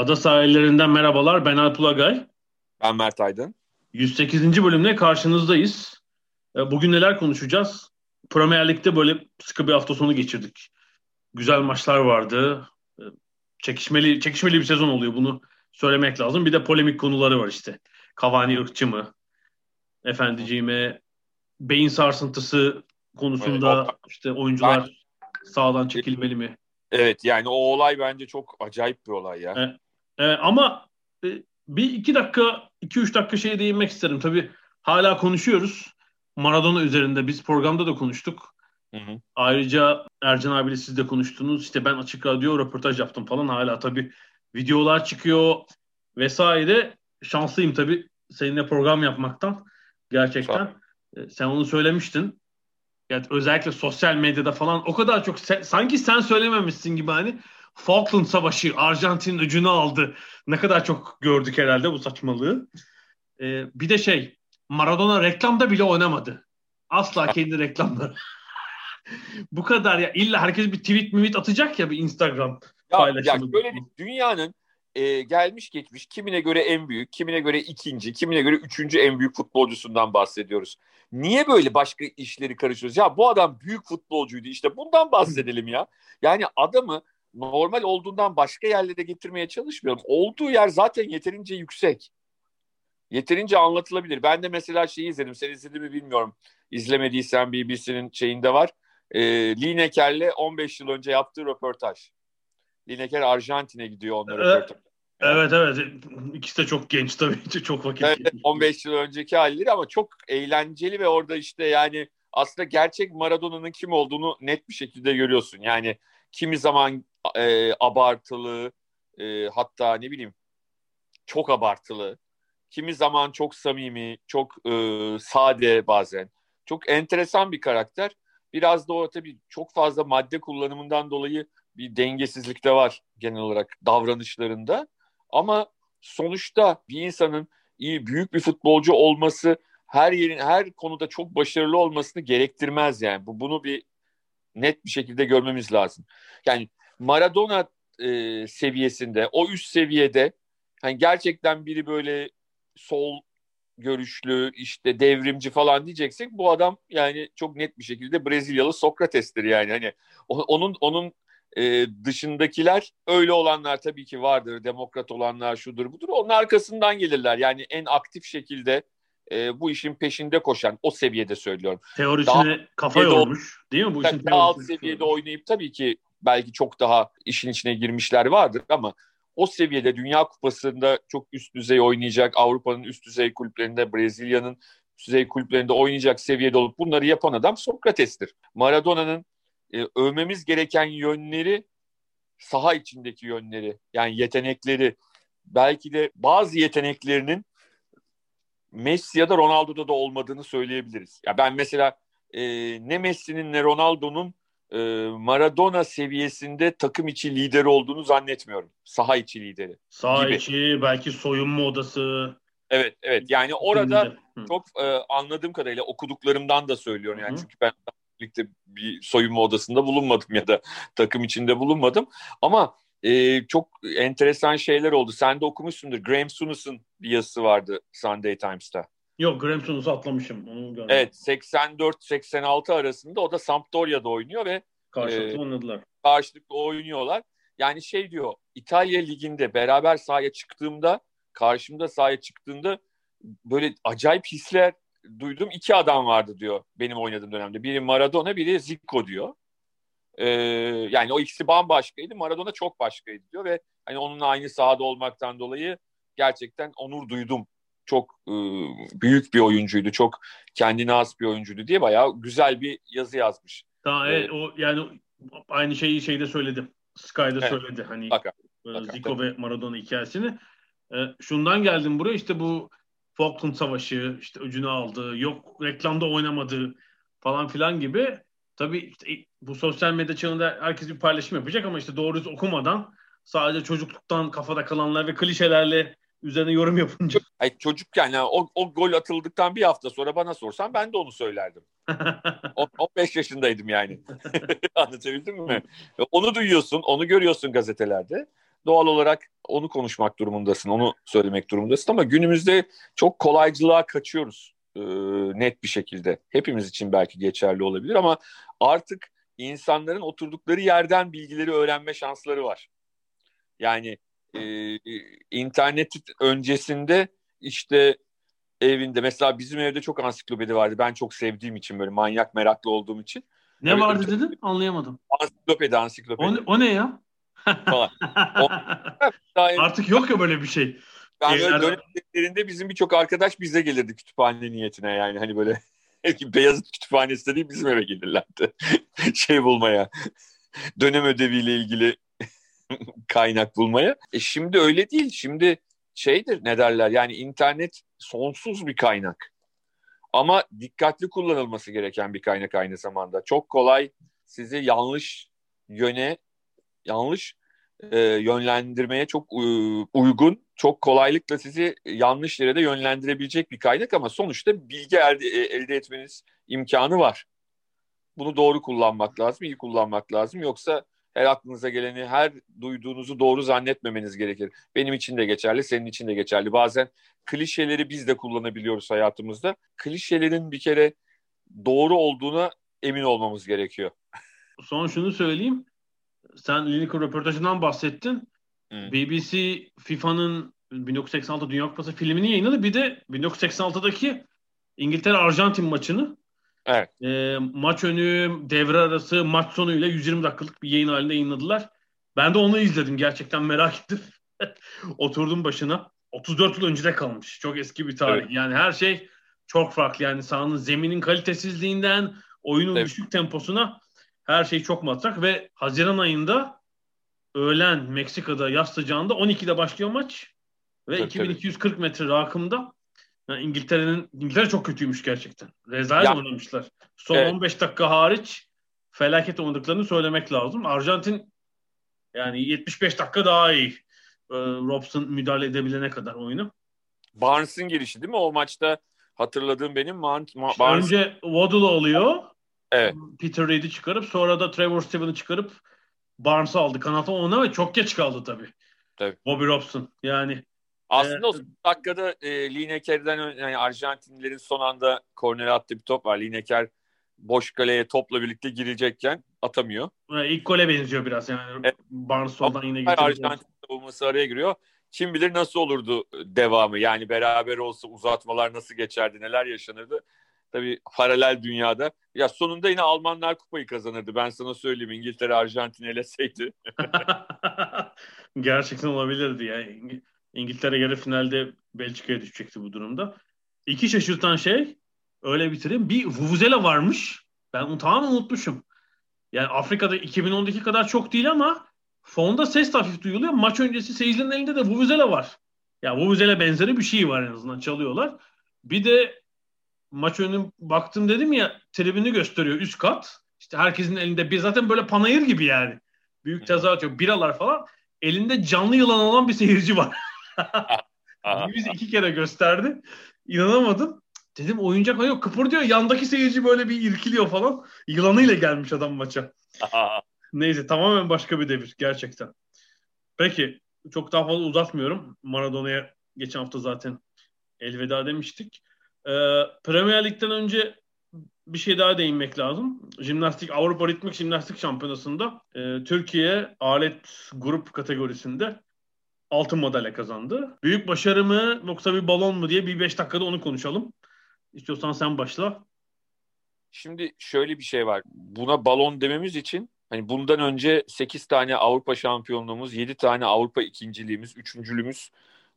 Ada sahillerinden merhabalar. Ben Alp Ulagay. Ben Mert Aydın. 108. bölümle karşınızdayız. E, bugün neler konuşacağız? Premier Lig'de böyle sıkı bir hafta sonu geçirdik. Güzel maçlar vardı. E, çekişmeli çekişmeli bir sezon oluyor bunu söylemek lazım. Bir de polemik konuları var işte. Cavani ırkçı mı? Efendiciğime beyin sarsıntısı konusunda Evet, işte oyuncular sağdan çekilmeli mi? Evet yani o olay bence çok acayip bir olay ya. Evet. Ee, ama e, bir iki dakika, iki üç dakika şeye değinmek isterim. Tabii hala konuşuyoruz. Maradona üzerinde biz programda da konuştuk. Hı hı. Ayrıca Ercan abiyle siz de konuştunuz. İşte ben açık radyo röportaj yaptım falan. Hala tabii videolar çıkıyor vesaire. Şanslıyım tabii seninle program yapmaktan. Gerçekten. Ee, Sen onu söylemiştin. Yani özellikle sosyal medyada falan o kadar çok sen- sanki sen söylememişsin gibi hani Falkland Savaşı Arjantin'in ucunu aldı. Ne kadar çok gördük herhalde bu saçmalığı. Ee, bir de şey Maradona reklamda bile oynamadı. Asla kendi reklamları. bu kadar ya illa herkes bir tweet mimit atacak ya bir Instagram Ya, ya paylaşımı. böyle bir dünyanın e, gelmiş geçmiş kimine göre en büyük, kimine göre ikinci, kimine göre üçüncü en büyük futbolcusundan bahsediyoruz. Niye böyle başka işleri karışıyoruz? Ya bu adam büyük futbolcuydu işte bundan bahsedelim ya. Yani adamı normal olduğundan başka yerlere getirmeye çalışmıyorum. Olduğu yer zaten yeterince yüksek. Yeterince anlatılabilir. Ben de mesela şeyi izledim. Sen izledin mi bilmiyorum. İzlemediysen BBC'nin şeyinde var. E, Lineker'le 15 yıl önce yaptığı röportaj. Lineker Arjantin'e gidiyor onlara Evet. röportaj. Evet evet. İkisi de çok genç tabii. Çok vakit Evet, geçmiş. 15 yıl önceki halleri ama çok eğlenceli ve orada işte yani aslında gerçek Maradona'nın kim olduğunu net bir şekilde görüyorsun. Yani kimi zaman e, abartılı e, hatta ne bileyim çok abartılı. Kimi zaman çok samimi, çok e, sade bazen. Çok enteresan bir karakter. Biraz da o tabii çok fazla madde kullanımından dolayı bir dengesizlik de var genel olarak davranışlarında. Ama sonuçta bir insanın iyi büyük bir futbolcu olması her yerin her konuda çok başarılı olmasını gerektirmez yani. Bu bunu bir net bir şekilde görmemiz lazım. Yani Maradona e, seviyesinde, o üst seviyede hani gerçekten biri böyle sol görüşlü, işte devrimci falan diyeceksek bu adam yani çok net bir şekilde Brezilyalı Sokrates'tir yani. Hani onun onun e, dışındakiler öyle olanlar tabii ki vardır. Demokrat olanlar şudur budur. Onun arkasından gelirler. Yani en aktif şekilde e, bu işin peşinde koşan o seviyede söylüyorum. Teorisine Daha- kafa yormuş. Değil mi? Bu işin daha alt seviyede oynayıp tabii ki belki çok daha işin içine girmişler vardır ama o seviyede Dünya Kupası'nda çok üst düzey oynayacak, Avrupa'nın üst düzey kulüplerinde, Brezilya'nın üst düzey kulüplerinde oynayacak seviyede olup bunları yapan adam Sokrates'tir. Maradona'nın e, övmemiz gereken yönleri saha içindeki yönleri yani yetenekleri belki de bazı yeteneklerinin Messi ya da Ronaldo'da da olmadığını söyleyebiliriz. Ya ben mesela e, ne Messi'nin ne Ronaldo'nun e, Maradona seviyesinde takım içi lideri olduğunu zannetmiyorum. Saha içi lideri. Sağ gibi. içi, belki soyunma odası. Evet evet yani orada Hı. çok e, anladığım kadarıyla okuduklarımdan da söylüyorum yani hı. çünkü ben birlikte bir soyunma odasında bulunmadım ya da takım içinde bulunmadım ama e, çok enteresan şeyler oldu. Sen de okumuşsundur. Graham Sunus'un bir yazısı vardı Sunday Times'ta. Yok Graham Souness'u atlamışım. Onu görmedim. Evet 84-86 arasında o da Sampdoria'da oynuyor ve Karşılıklı Ee, oynadılar. karşılıklı oynuyorlar. Yani şey diyor İtalya Ligi'nde beraber sahaya çıktığımda karşımda sahaya çıktığında böyle acayip hisler duydum. iki adam vardı diyor benim oynadığım dönemde. Biri Maradona biri Zico diyor. Ee, yani o ikisi bambaşkaydı. Maradona çok başkaydı diyor ve hani onunla aynı sahada olmaktan dolayı gerçekten onur duydum. Çok e, büyük bir oyuncuydu. Çok kendine has bir oyuncuydu diye bayağı güzel bir yazı yazmış. Tamam evet, evet o yani aynı şeyi şeyde söyledi. Sky'da evet. söyledi hani Baka. Baka, Zico tabii. ve Maradona hikayesini. Ee, şundan geldim buraya işte bu Falkland Savaşı işte öcünü aldı. Yok reklamda oynamadı falan filan gibi. Tabii işte bu sosyal medya çağında herkes bir paylaşım yapacak ama işte doğrusu okumadan sadece çocukluktan kafada kalanlar ve klişelerle üzerine yorum yapınca. Ay çocukken yani o, o gol atıldıktan bir hafta sonra bana sorsan ben de onu söylerdim. 15 yaşındaydım yani. Anlatabildim mi? Onu duyuyorsun, onu görüyorsun gazetelerde. Doğal olarak onu konuşmak durumundasın, onu söylemek durumundasın ama günümüzde çok kolaycılığa kaçıyoruz e, net bir şekilde. Hepimiz için belki geçerli olabilir ama artık insanların oturdukları yerden bilgileri öğrenme şansları var. Yani e, internet öncesinde işte evinde mesela bizim evde çok ansiklopedi vardı. Ben çok sevdiğim için böyle manyak meraklı olduğum için. Ne Öyle, vardı dedin? Anlayamadım. Ansiklopedi, ansiklopedi. O, o ne ya? o, Artık yok ya böyle bir şey. Ben böyle dönemlerinde bizim birçok arkadaş bize gelirdi kütüphane niyetine yani hani böyle Beyazıt kütüphanesi değil bizim eve gelirlerdi. şey bulmaya. Dönem ödeviyle ilgili kaynak bulmaya. E şimdi öyle değil. Şimdi şeydir ne derler yani internet sonsuz bir kaynak. Ama dikkatli kullanılması gereken bir kaynak aynı zamanda. Çok kolay sizi yanlış yöne, yanlış e, yönlendirmeye çok e, uygun, çok kolaylıkla sizi yanlış yere de yönlendirebilecek bir kaynak ama sonuçta bilgi elde, e, elde etmeniz imkanı var. Bunu doğru kullanmak lazım, iyi kullanmak lazım. Yoksa her aklınıza geleni, her duyduğunuzu doğru zannetmemeniz gerekir. Benim için de geçerli, senin için de geçerli. Bazen klişeleri biz de kullanabiliyoruz hayatımızda. Klişelerin bir kere doğru olduğuna emin olmamız gerekiyor. Son şunu söyleyeyim. Sen Lineker röportajından bahsettin. BBC FIFA'nın 1986 Dünya Kupası filmini yayınladı. Bir de 1986'daki İngiltere-Arjantin maçını Evet. E, maç önü, devre arası, maç sonuyla 120 dakikalık bir yayın halinde yayınladılar. Ben de onu izledim. Gerçekten merak ettim. Oturdum başına. 34 yıl önce de kalmış. Çok eski bir tarih. Evet. Yani her şey çok farklı. Yani sahanın zeminin kalitesizliğinden oyunun evet. düşük temposuna her şey çok matrak ve Haziran ayında öğlen Meksika'da yaz sıcağında 12'de başlıyor maç ve tabii, 2240 tabii. metre rakımda yani İngiltere'nin İngiltere çok kötüymüş gerçekten. Rezalet oynamışlar. Son evet. 15 dakika hariç felaket oynadıklarını söylemek lazım. Arjantin yani 75 dakika daha iyi. Ee, Robson müdahale edebilene kadar oyunu. Barnes'ın girişi değil mi? O maçta hatırladığım benim Barnes. İşte Barnes... Önce Waddle oluyor. Evet. Peter Reed'i çıkarıp sonra da Trevor Steven'ı çıkarıp Barnes'ı aldı kanata ona ve çok geç kaldı tabii. Tabii. Bobby Robson. Yani aslında o dakikada e, Lineker'den yani Arjantinlilerin son anda kornere attığı bir top var. Lineker boş kaleye topla birlikte girecekken atamıyor. İlk gole benziyor biraz yani. Evet. Barnes soldan yine getiriyor. Arjantin savunması araya giriyor. Kim bilir nasıl olurdu devamı. Yani beraber olsa uzatmalar nasıl geçerdi, neler yaşanırdı. Tabii paralel dünyada. Ya sonunda yine Almanlar kupayı kazanırdı. Ben sana söyleyeyim İngiltere Arjantin eleseydi. Gerçekten olabilirdi yani. İngiltere yarı finalde Belçika'ya düşecekti bu durumda. İki şaşırtan şey öyle bitireyim. Bir Vuvuzela varmış. Ben onu tamamen unutmuşum. Yani Afrika'da 2010'daki kadar çok değil ama fonda ses hafif duyuluyor. Maç öncesi seyircilerin elinde de Vuvuzela var. Ya yani Vuvuzela benzeri bir şey var en azından çalıyorlar. Bir de maç önü baktım dedim ya tribünü gösteriyor üst kat. İşte herkesin elinde bir zaten böyle panayır gibi yani. Büyük tezahürat biralar falan. Elinde canlı yılan olan bir seyirci var. Biz iki kere gösterdi. İnanamadım. Dedim oyuncak yok kıpır diyor. Yandaki seyirci böyle bir irkiliyor falan. Yılanıyla gelmiş adam maça. Neyse tamamen başka bir devir gerçekten. Peki çok daha fazla uzatmıyorum. Maradona'ya geçen hafta zaten elveda demiştik. Ee, Premier Lig'den önce bir şey daha değinmek lazım. Jimnastik Avrupa Ritmik Jimnastik Şampiyonası'nda e, Türkiye alet grup kategorisinde altın madalya kazandı. Büyük başarı mı yoksa bir balon mu diye bir beş dakikada onu konuşalım. İstiyorsan sen başla. Şimdi şöyle bir şey var. Buna balon dememiz için hani bundan önce 8 tane Avrupa şampiyonluğumuz, 7 tane Avrupa ikinciliğimiz, üçüncülüğümüz,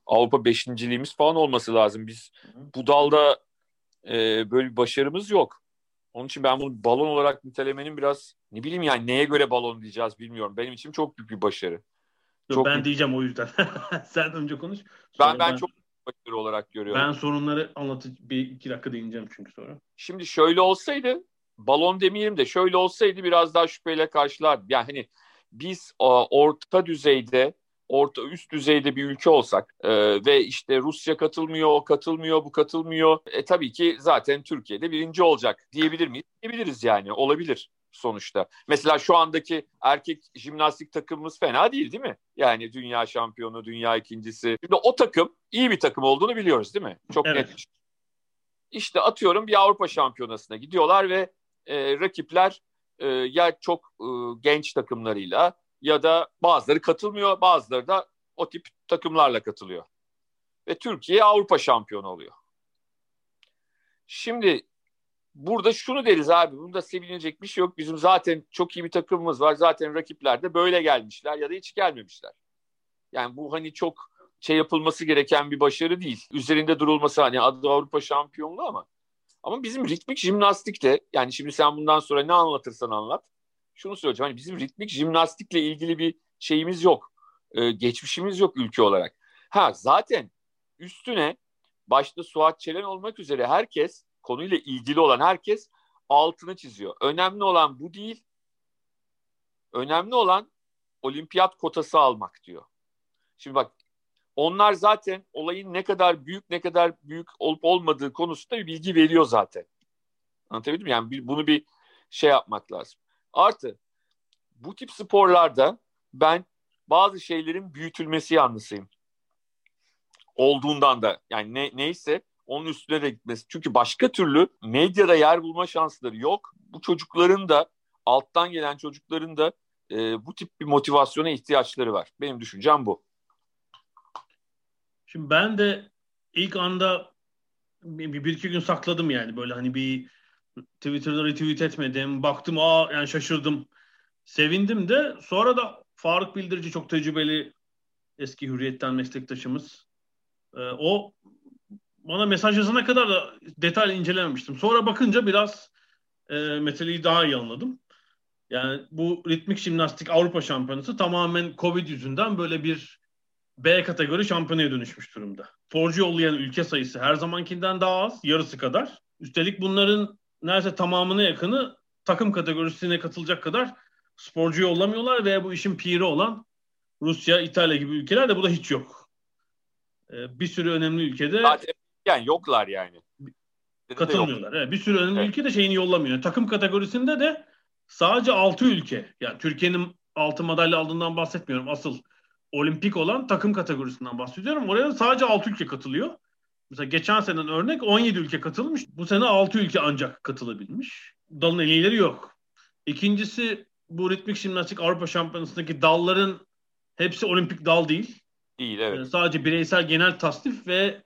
Avrupa beşinciliğimiz falan olması lazım. Biz bu dalda e, böyle bir başarımız yok. Onun için ben bunu balon olarak nitelemenin biraz ne bileyim yani neye göre balon diyeceğiz bilmiyorum. Benim için çok büyük bir başarı. Yok, çok ben büyük... diyeceğim o yüzden. Sen önce konuş. Ben, ben ben çok başarı olarak görüyorum. Ben sorunları anlatıp bir iki dakika değineceğim çünkü sonra. Şimdi şöyle olsaydı balon demeyelim de şöyle olsaydı biraz daha şüpheyle karşılardım. Yani hani biz orta düzeyde orta üst düzeyde bir ülke olsak e, ve işte Rusya katılmıyor, o katılmıyor, bu katılmıyor. E tabii ki zaten Türkiye'de birinci olacak diyebilir miyiz? Diyebiliriz yani olabilir sonuçta. Mesela şu andaki erkek jimnastik takımımız fena değil değil mi? Yani dünya şampiyonu, dünya ikincisi. Şimdi o takım iyi bir takım olduğunu biliyoruz değil mi? Çok evet. net. İşte atıyorum bir Avrupa şampiyonasına gidiyorlar ve e, rakipler e, ya çok e, genç takımlarıyla ya da bazıları katılmıyor, bazıları da o tip takımlarla katılıyor. Ve Türkiye Avrupa şampiyonu oluyor. Şimdi burada şunu deriz abi, bunda sevinecek bir şey yok. Bizim zaten çok iyi bir takımımız var. Zaten rakipler de böyle gelmişler ya da hiç gelmemişler. Yani bu hani çok şey yapılması gereken bir başarı değil. Üzerinde durulması hani adı Avrupa şampiyonluğu ama ama bizim ritmik jimnastikte yani şimdi sen bundan sonra ne anlatırsan anlat şunu söyleyeceğim. Hani bizim ritmik jimnastikle ilgili bir şeyimiz yok. Ee, geçmişimiz yok ülke olarak. Ha zaten üstüne başta Suat Çelen olmak üzere herkes konuyla ilgili olan herkes altını çiziyor. Önemli olan bu değil. Önemli olan olimpiyat kotası almak diyor. Şimdi bak onlar zaten olayın ne kadar büyük ne kadar büyük olup olmadığı konusunda bir bilgi veriyor zaten. Anlatabildim mi? Yani bunu bir şey yapmak lazım. Artı bu tip sporlarda ben bazı şeylerin büyütülmesi yanlısıyım. Olduğundan da yani ne, neyse onun üstüne de gitmesi. Çünkü başka türlü medyada yer bulma şansları yok. Bu çocukların da alttan gelen çocukların da e, bu tip bir motivasyona ihtiyaçları var. Benim düşüncem bu. Şimdi ben de ilk anda bir, bir iki gün sakladım yani böyle hani bir Twitter'da retweet etmedim. Baktım aa yani şaşırdım. Sevindim de sonra da Faruk Bildirici çok tecrübeli eski Hürriyet'ten meslektaşımız. Ee, o bana mesaj yazana kadar da detaylı incelememiştim. Sonra bakınca biraz e, meseleyi daha iyi anladım. Yani bu ritmik jimnastik Avrupa şampiyonası tamamen Covid yüzünden böyle bir B kategori şampiyonaya dönüşmüş durumda. Sporcu yollayan ülke sayısı her zamankinden daha az, yarısı kadar. Üstelik bunların neredeyse tamamına yakını takım kategorisine katılacak kadar sporcu yollamıyorlar ve bu işin piri olan Rusya, İtalya gibi ülkelerde bu da hiç yok. Ee, bir sürü önemli ülkede Zaten yani yoklar yani. Katılmıyorlar. Evet, bir sürü önemli evet. ülke de şeyini yollamıyor. Takım kategorisinde de sadece 6 ülke. Yani Türkiye'nin altı madalya aldığından bahsetmiyorum. Asıl olimpik olan takım kategorisinden bahsediyorum. Oraya sadece 6 ülke katılıyor. Mesela geçen senenin örnek 17 ülke katılmış. Bu sene 6 ülke ancak katılabilmiş. Dalın en yok. İkincisi bu ritmik jimnastik Avrupa Şampiyonası'ndaki dalların hepsi olimpik dal değil. Değil evet. Yani sadece bireysel genel tasnif ve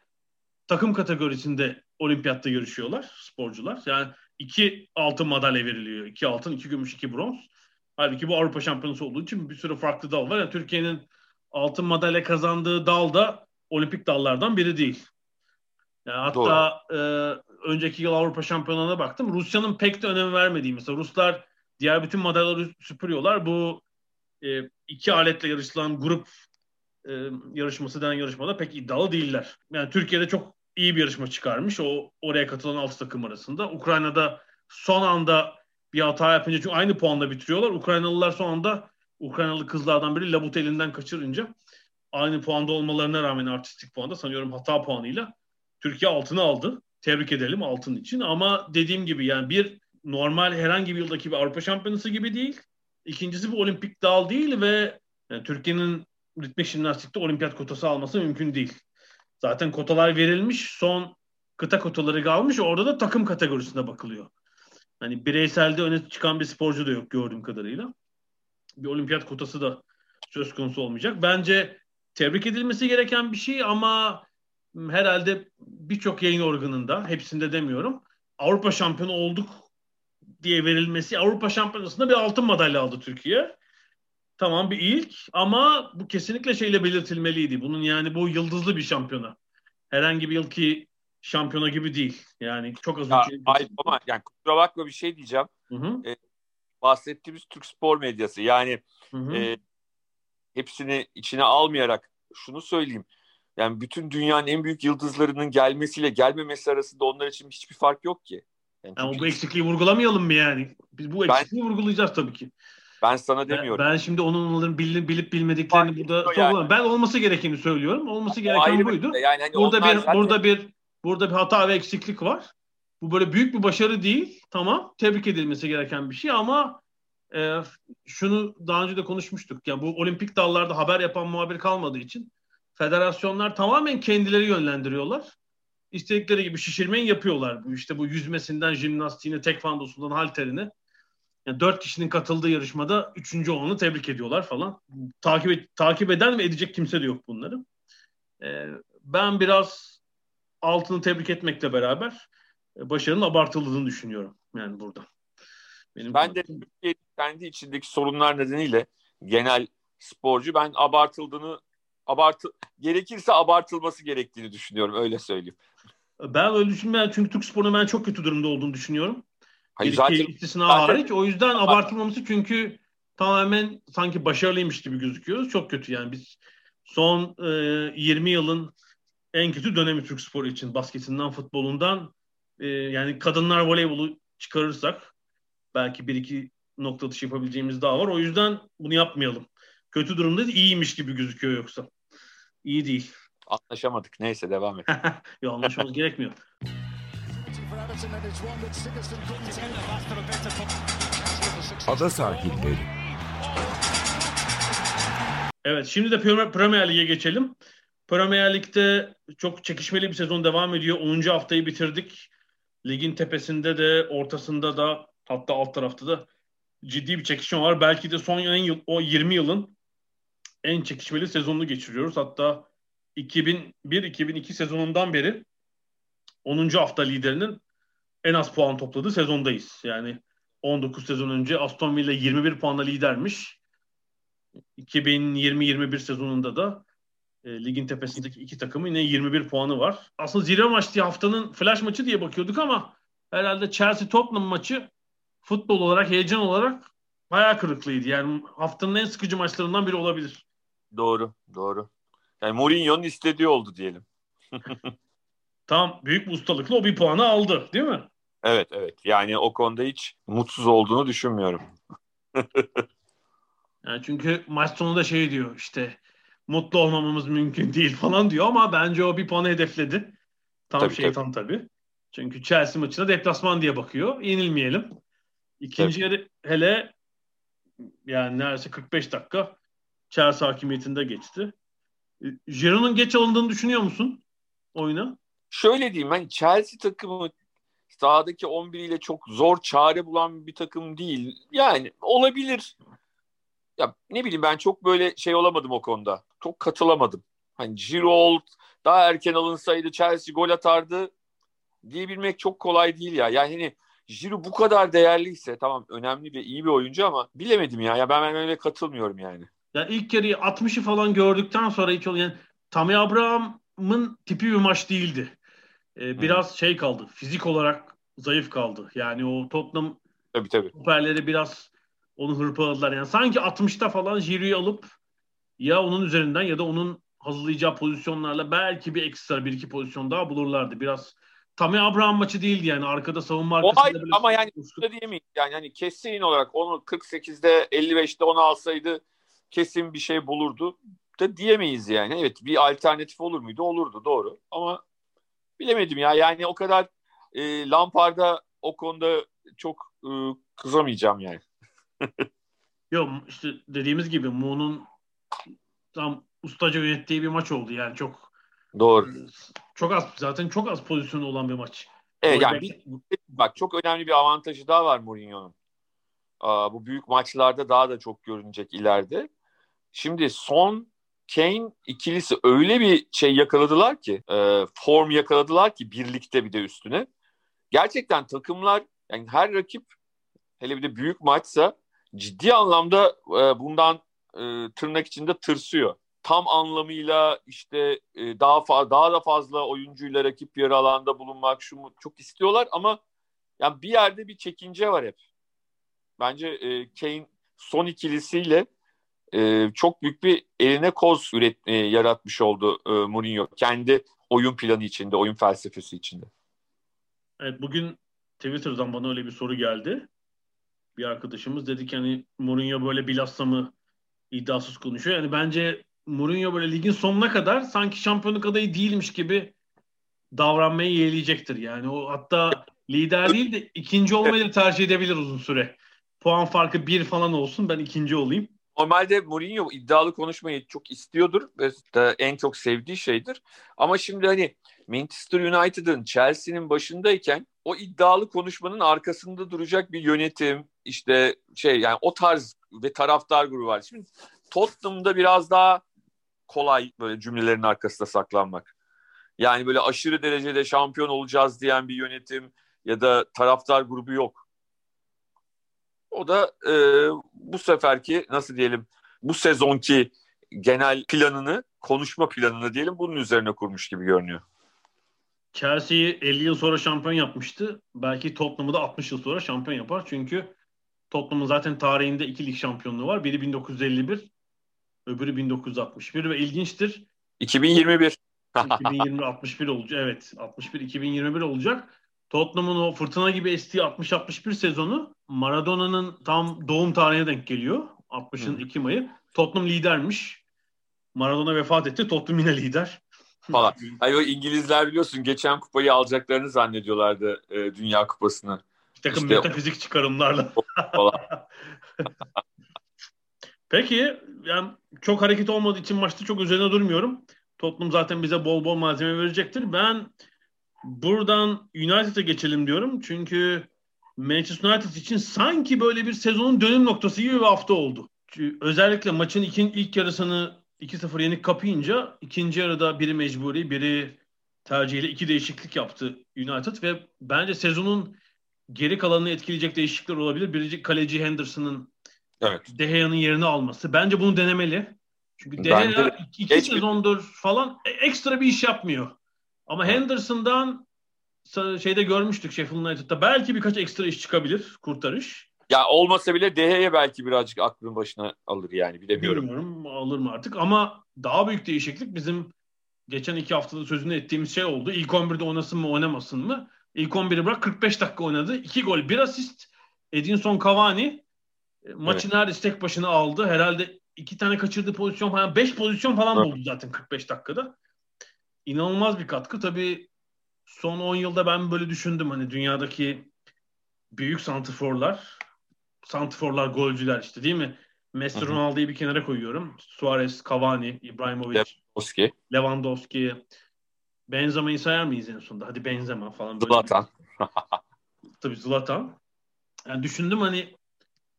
takım kategorisinde olimpiyatta yarışıyorlar sporcular. Yani iki altın madalya veriliyor. İki altın, iki gümüş, iki bronz. Halbuki bu Avrupa Şampiyonası olduğu için bir sürü farklı dal var. Yani Türkiye'nin altın madalya kazandığı dal da olimpik dallardan biri değil. Yani hatta e, önceki yıl Avrupa Şampiyonası'na baktım. Rusya'nın pek de önem vermediği mesela Ruslar diğer bütün madalyaları süpürüyorlar. Bu e, iki aletle yarışılan grup e, yarışması denen yarışmada pek iddialı değiller. Yani Türkiye'de çok iyi bir yarışma çıkarmış. O oraya katılan altı takım arasında. Ukrayna'da son anda bir hata yapınca çünkü aynı puanla bitiriyorlar. Ukraynalılar son anda Ukraynalı kızlardan biri Labut elinden kaçırınca aynı puanda olmalarına rağmen artistik puanda sanıyorum hata puanıyla Türkiye altını aldı. Tebrik edelim altın için ama dediğim gibi yani bir normal herhangi bir yıldaki bir Avrupa Şampiyonası gibi değil. İkincisi bu olimpik dal değil ve yani Türkiye'nin ritmik jimnastikte olimpiyat kotası alması mümkün değil. Zaten kotalar verilmiş. Son kıta kotaları kalmış. Orada da takım kategorisine bakılıyor. Hani bireyselde öne çıkan bir sporcu da yok gördüğüm kadarıyla. Bir olimpiyat kotası da söz konusu olmayacak. Bence tebrik edilmesi gereken bir şey ama herhalde birçok yayın organında, hepsinde demiyorum, Avrupa şampiyonu olduk diye verilmesi. Avrupa şampiyonasında bir altın madalya aldı Türkiye. Tamam bir ilk ama bu kesinlikle şeyle belirtilmeliydi. Bunun yani bu yıldızlı bir şampiyona. Herhangi bir yılki şampiyona gibi değil. Yani çok az Ya, ay, ama yani kusura bakma bir şey diyeceğim. Hı hı, Bahsettiğimiz Türk spor medyası yani hı hı. e, hepsini içine almayarak şunu söyleyeyim. Yani bütün dünyanın en büyük yıldızlarının gelmesiyle gelmemesi arasında onlar için hiçbir fark yok ki. Yani Ama çünkü bu eksikliği vurgulamayalım mı yani? Biz bu Ben- eksikliği vurgulayacağız tabii ki. ben sana Ben, demiyorum. ben şimdi onun onların bilip, bilip bilmediklerini Fark burada yani. Ben olması gerekeni söylüyorum. Olması gereken buydu. Yani hani Burada bir zaten- burada bir burada bir hata ve eksiklik var. Bu böyle büyük bir başarı değil. Tamam. Tebrik edilmesi gereken bir şey ama e, şunu daha önce de konuşmuştuk. Ya bu olimpik dallarda haber yapan muhabir kalmadığı için federasyonlar tamamen kendileri yönlendiriyorlar. İstedikleri gibi şişirmeyi yapıyorlar. Bu işte bu yüzmesinden jimnastiğine, tekvandosundan halterine. Yani dört kişinin katıldığı yarışmada üçüncü olanı tebrik ediyorlar falan. Takip et- takip eden ve edecek kimse de yok bunları. Ee, ben biraz altını tebrik etmekle beraber e, başarının abartıldığını düşünüyorum yani burada. Benim Ben de Türkiye kendi içindeki sorunlar nedeniyle genel sporcu ben abartıldığını abartı gerekirse abartılması gerektiğini düşünüyorum öyle söyleyeyim. ben öyle düşünmüyorum çünkü Türk sporunun ben çok kötü durumda olduğunu düşünüyorum. Hayır, zaten istisna zaten- hariç. O yüzden abartılmaması çünkü tamamen sanki başarılıymış gibi gözüküyoruz. Çok kötü yani biz son e, 20 yılın en kötü dönemi Türk sporu için. Basketinden, futbolundan e, yani kadınlar voleybolu çıkarırsak belki bir iki nokta dışı yapabileceğimiz daha var. O yüzden bunu yapmayalım. Kötü durumda iyiymiş gibi gözüküyor yoksa. İyi değil. anlaşamadık. Neyse devam et. ya anlaşmamız gerekmiyor. Ada sahilleri. Evet şimdi de Premier- Lig'e geçelim. Premier Lig'de çok çekişmeli bir sezon devam ediyor. 10. haftayı bitirdik. Ligin tepesinde de ortasında da hatta alt tarafta da ciddi bir çekişme var. Belki de son en yıl, o 20 yılın en çekişmeli sezonunu geçiriyoruz. Hatta 2001-2002 sezonundan beri 10. hafta liderinin en az puan topladığı sezondayız. Yani 19 sezon önce Aston Villa 21 puanla lidermiş. 2020-21 sezonunda da e, ligin tepesindeki iki takımın yine 21 puanı var. Aslında zirve maç diye haftanın flash maçı diye bakıyorduk ama herhalde Chelsea Tottenham maçı futbol olarak, heyecan olarak bayağı kırıklıydı. Yani haftanın en sıkıcı maçlarından biri olabilir. Doğru, doğru. Yani Mourinho'nun istediği oldu diyelim. Tam büyük bir ustalıkla o bir puanı aldı değil mi? Evet, evet. Yani o konuda hiç mutsuz olduğunu düşünmüyorum. Yani çünkü maç sonunda şey diyor işte mutlu olmamamız mümkün değil falan diyor ama bence o bir puanı hedefledi. Tam Tabii, şeytan tabii. Çünkü Chelsea maçına deplasman diye bakıyor. Yenilmeyelim. İkinci yarı hele yani neredeyse 45 dakika Chelsea hakimiyetinde geçti. E, Giroud'un geç alındığını düşünüyor musun oyuna? Şöyle diyeyim ben Chelsea takımı sahadaki 11 ile çok zor çare bulan bir takım değil. Yani olabilir. Ya ne bileyim ben çok böyle şey olamadım o konuda. Çok katılamadım. Hani Giroud daha erken alınsaydı Chelsea gol atardı diyebilmek çok kolay değil ya. Yani hani Giroud bu kadar değerliyse tamam önemli ve iyi bir oyuncu ama bilemedim ya. Ya ben, ben öyle katılmıyorum yani. Ya ilk yarıyı 60'ı falan gördükten sonra hiç yani Tammy Abraham'ın tipi bir maç değildi. Ee, biraz şey kaldı. Fizik olarak zayıf kaldı. Yani o Tottenham Tabii tabii. stoperleri biraz onu hırpaladılar. Yani sanki 60'ta falan Giroud'u alıp ya onun üzerinden ya da onun hazırlayacağı pozisyonlarla belki bir ekstra bir iki pozisyon daha bulurlardı. Biraz Tammy Abraham maçı değildi yani. Arkada savunma O arkasında ayrı böyle ama yani da diyemeyiz. Yani hani kesin olarak onu 48'de 55'te onu alsaydı kesin bir şey bulurdu da diyemeyiz yani. Evet bir alternatif olur muydu? Olurdu doğru. Ama bilemedim ya. Yani o kadar e, Lampard'a o konuda çok e, kızamayacağım yani. Yok işte dediğimiz gibi Mu'nun tam ustaca yönettiği bir maç oldu yani çok Doğru. çok az zaten çok az pozisyonu olan bir maç. Evet, yani bek- bak çok önemli bir avantajı daha var Mourinho'nun. Aa, bu büyük maçlarda daha da çok görünecek ileride. Şimdi son Kane ikilisi öyle bir şey yakaladılar ki e, form yakaladılar ki birlikte bir de üstüne. Gerçekten takımlar yani her rakip hele bir de büyük maçsa ciddi anlamda e, bundan e, tırnak içinde tırsıyor. tam anlamıyla işte e, daha fa- daha da fazla oyuncuyla rakip yarı alanda bulunmak şu çok istiyorlar ama yani bir yerde bir çekince var hep. Bence e, Kane son ikilisiyle e, çok büyük bir eline koz üret, e, yaratmış oldu e, Mourinho. Kendi oyun planı içinde, oyun felsefesi içinde. Evet bugün Twitter'dan bana öyle bir soru geldi. Bir arkadaşımız dedi ki hani Mourinho böyle bilhassa mı iddiasız konuşuyor. Yani bence Mourinho böyle ligin sonuna kadar sanki şampiyonluk adayı değilmiş gibi davranmayı yeğleyecektir. Yani o hatta lider değil de ikinci olmayı tercih edebilir uzun süre. Puan farkı bir falan olsun ben ikinci olayım. Normalde Mourinho iddialı konuşmayı çok istiyordur ve en çok sevdiği şeydir. Ama şimdi hani Manchester United'ın Chelsea'nin başındayken o iddialı konuşmanın arkasında duracak bir yönetim işte şey yani o tarz ve taraftar grubu var. Şimdi Tottenham'da biraz daha kolay böyle cümlelerin arkasında saklanmak. Yani böyle aşırı derecede şampiyon olacağız diyen bir yönetim ya da taraftar grubu yok. O da e, bu seferki nasıl diyelim bu sezonki genel planını, konuşma planını diyelim bunun üzerine kurmuş gibi görünüyor. Chelsea'yi 50 yıl sonra şampiyon yapmıştı. Belki Tottenham'ı da 60 yıl sonra şampiyon yapar. Çünkü Tottenham'ın zaten tarihinde iki lig şampiyonluğu var. Biri 1951, öbürü 1961 ve ilginçtir. 2021. 2020 61 olacak. Evet, 61 2021 olacak. Tottenham'ın o fırtına gibi estiği 60-61 sezonu Maradona'nın tam doğum tarihine denk geliyor. 60'ın 2 Mayı. Tottenham lidermiş. Maradona vefat etti. Tottenham yine lider. Falan. Hayır o İngilizler biliyorsun geçen kupayı alacaklarını zannediyorlardı e, Dünya Kupası'nı. Bir takım işte, metafizik çıkarımlarla. Peki yani çok hareket olmadığı için maçta çok üzerine durmuyorum. Tottenham zaten bize bol bol malzeme verecektir. Ben buradan United'a geçelim diyorum. Çünkü Manchester United için sanki böyle bir sezonun dönüm noktası gibi bir hafta oldu. Özellikle maçın ilk, ilk yarısını 2-0 yenik kapayınca ikinci yarıda biri mecburi, biri tercihiyle iki değişiklik yaptı United ve bence sezonun geri kalanını etkileyecek değişiklikler olabilir. Birinci kaleci Henderson'ın evet. De Gea'nın yerini alması. Bence bunu denemeli. Çünkü De Gea iki, iki sezondur falan e, ekstra bir iş yapmıyor. Ama. Henderson'dan şeyde görmüştük Sheffield United'da belki birkaç ekstra iş çıkabilir, kurtarış. Ya olmasa bile Dehe'ye belki birazcık aklın başına alır yani bilemiyorum. Bilmiyorum alır mı artık ama daha büyük değişiklik bizim geçen iki haftada sözünü ettiğimiz şey oldu. İlk 11'de oynasın mı oynamasın mı? İlk 11'i bırak 45 dakika oynadı. 2 gol, 1 asist. Edinson Cavani e, maçı evet. neredeyse tek başına aldı. Herhalde iki tane kaçırdığı pozisyon falan, 5 pozisyon falan evet. buldu zaten 45 dakikada. İnanılmaz bir katkı. Tabii son 10 yılda ben böyle düşündüm hani dünyadaki büyük santiforlar, santiforlar, golcüler işte değil mi? Messi Ronaldo'yu bir kenara koyuyorum. Suarez, Cavani, Ibrahimovic, Lewandowski. Lewandowski. Benzema'yı sayar mıyız en sonunda? Hadi Benzema falan. Zlatan. Tabii Zlatan. Yani düşündüm hani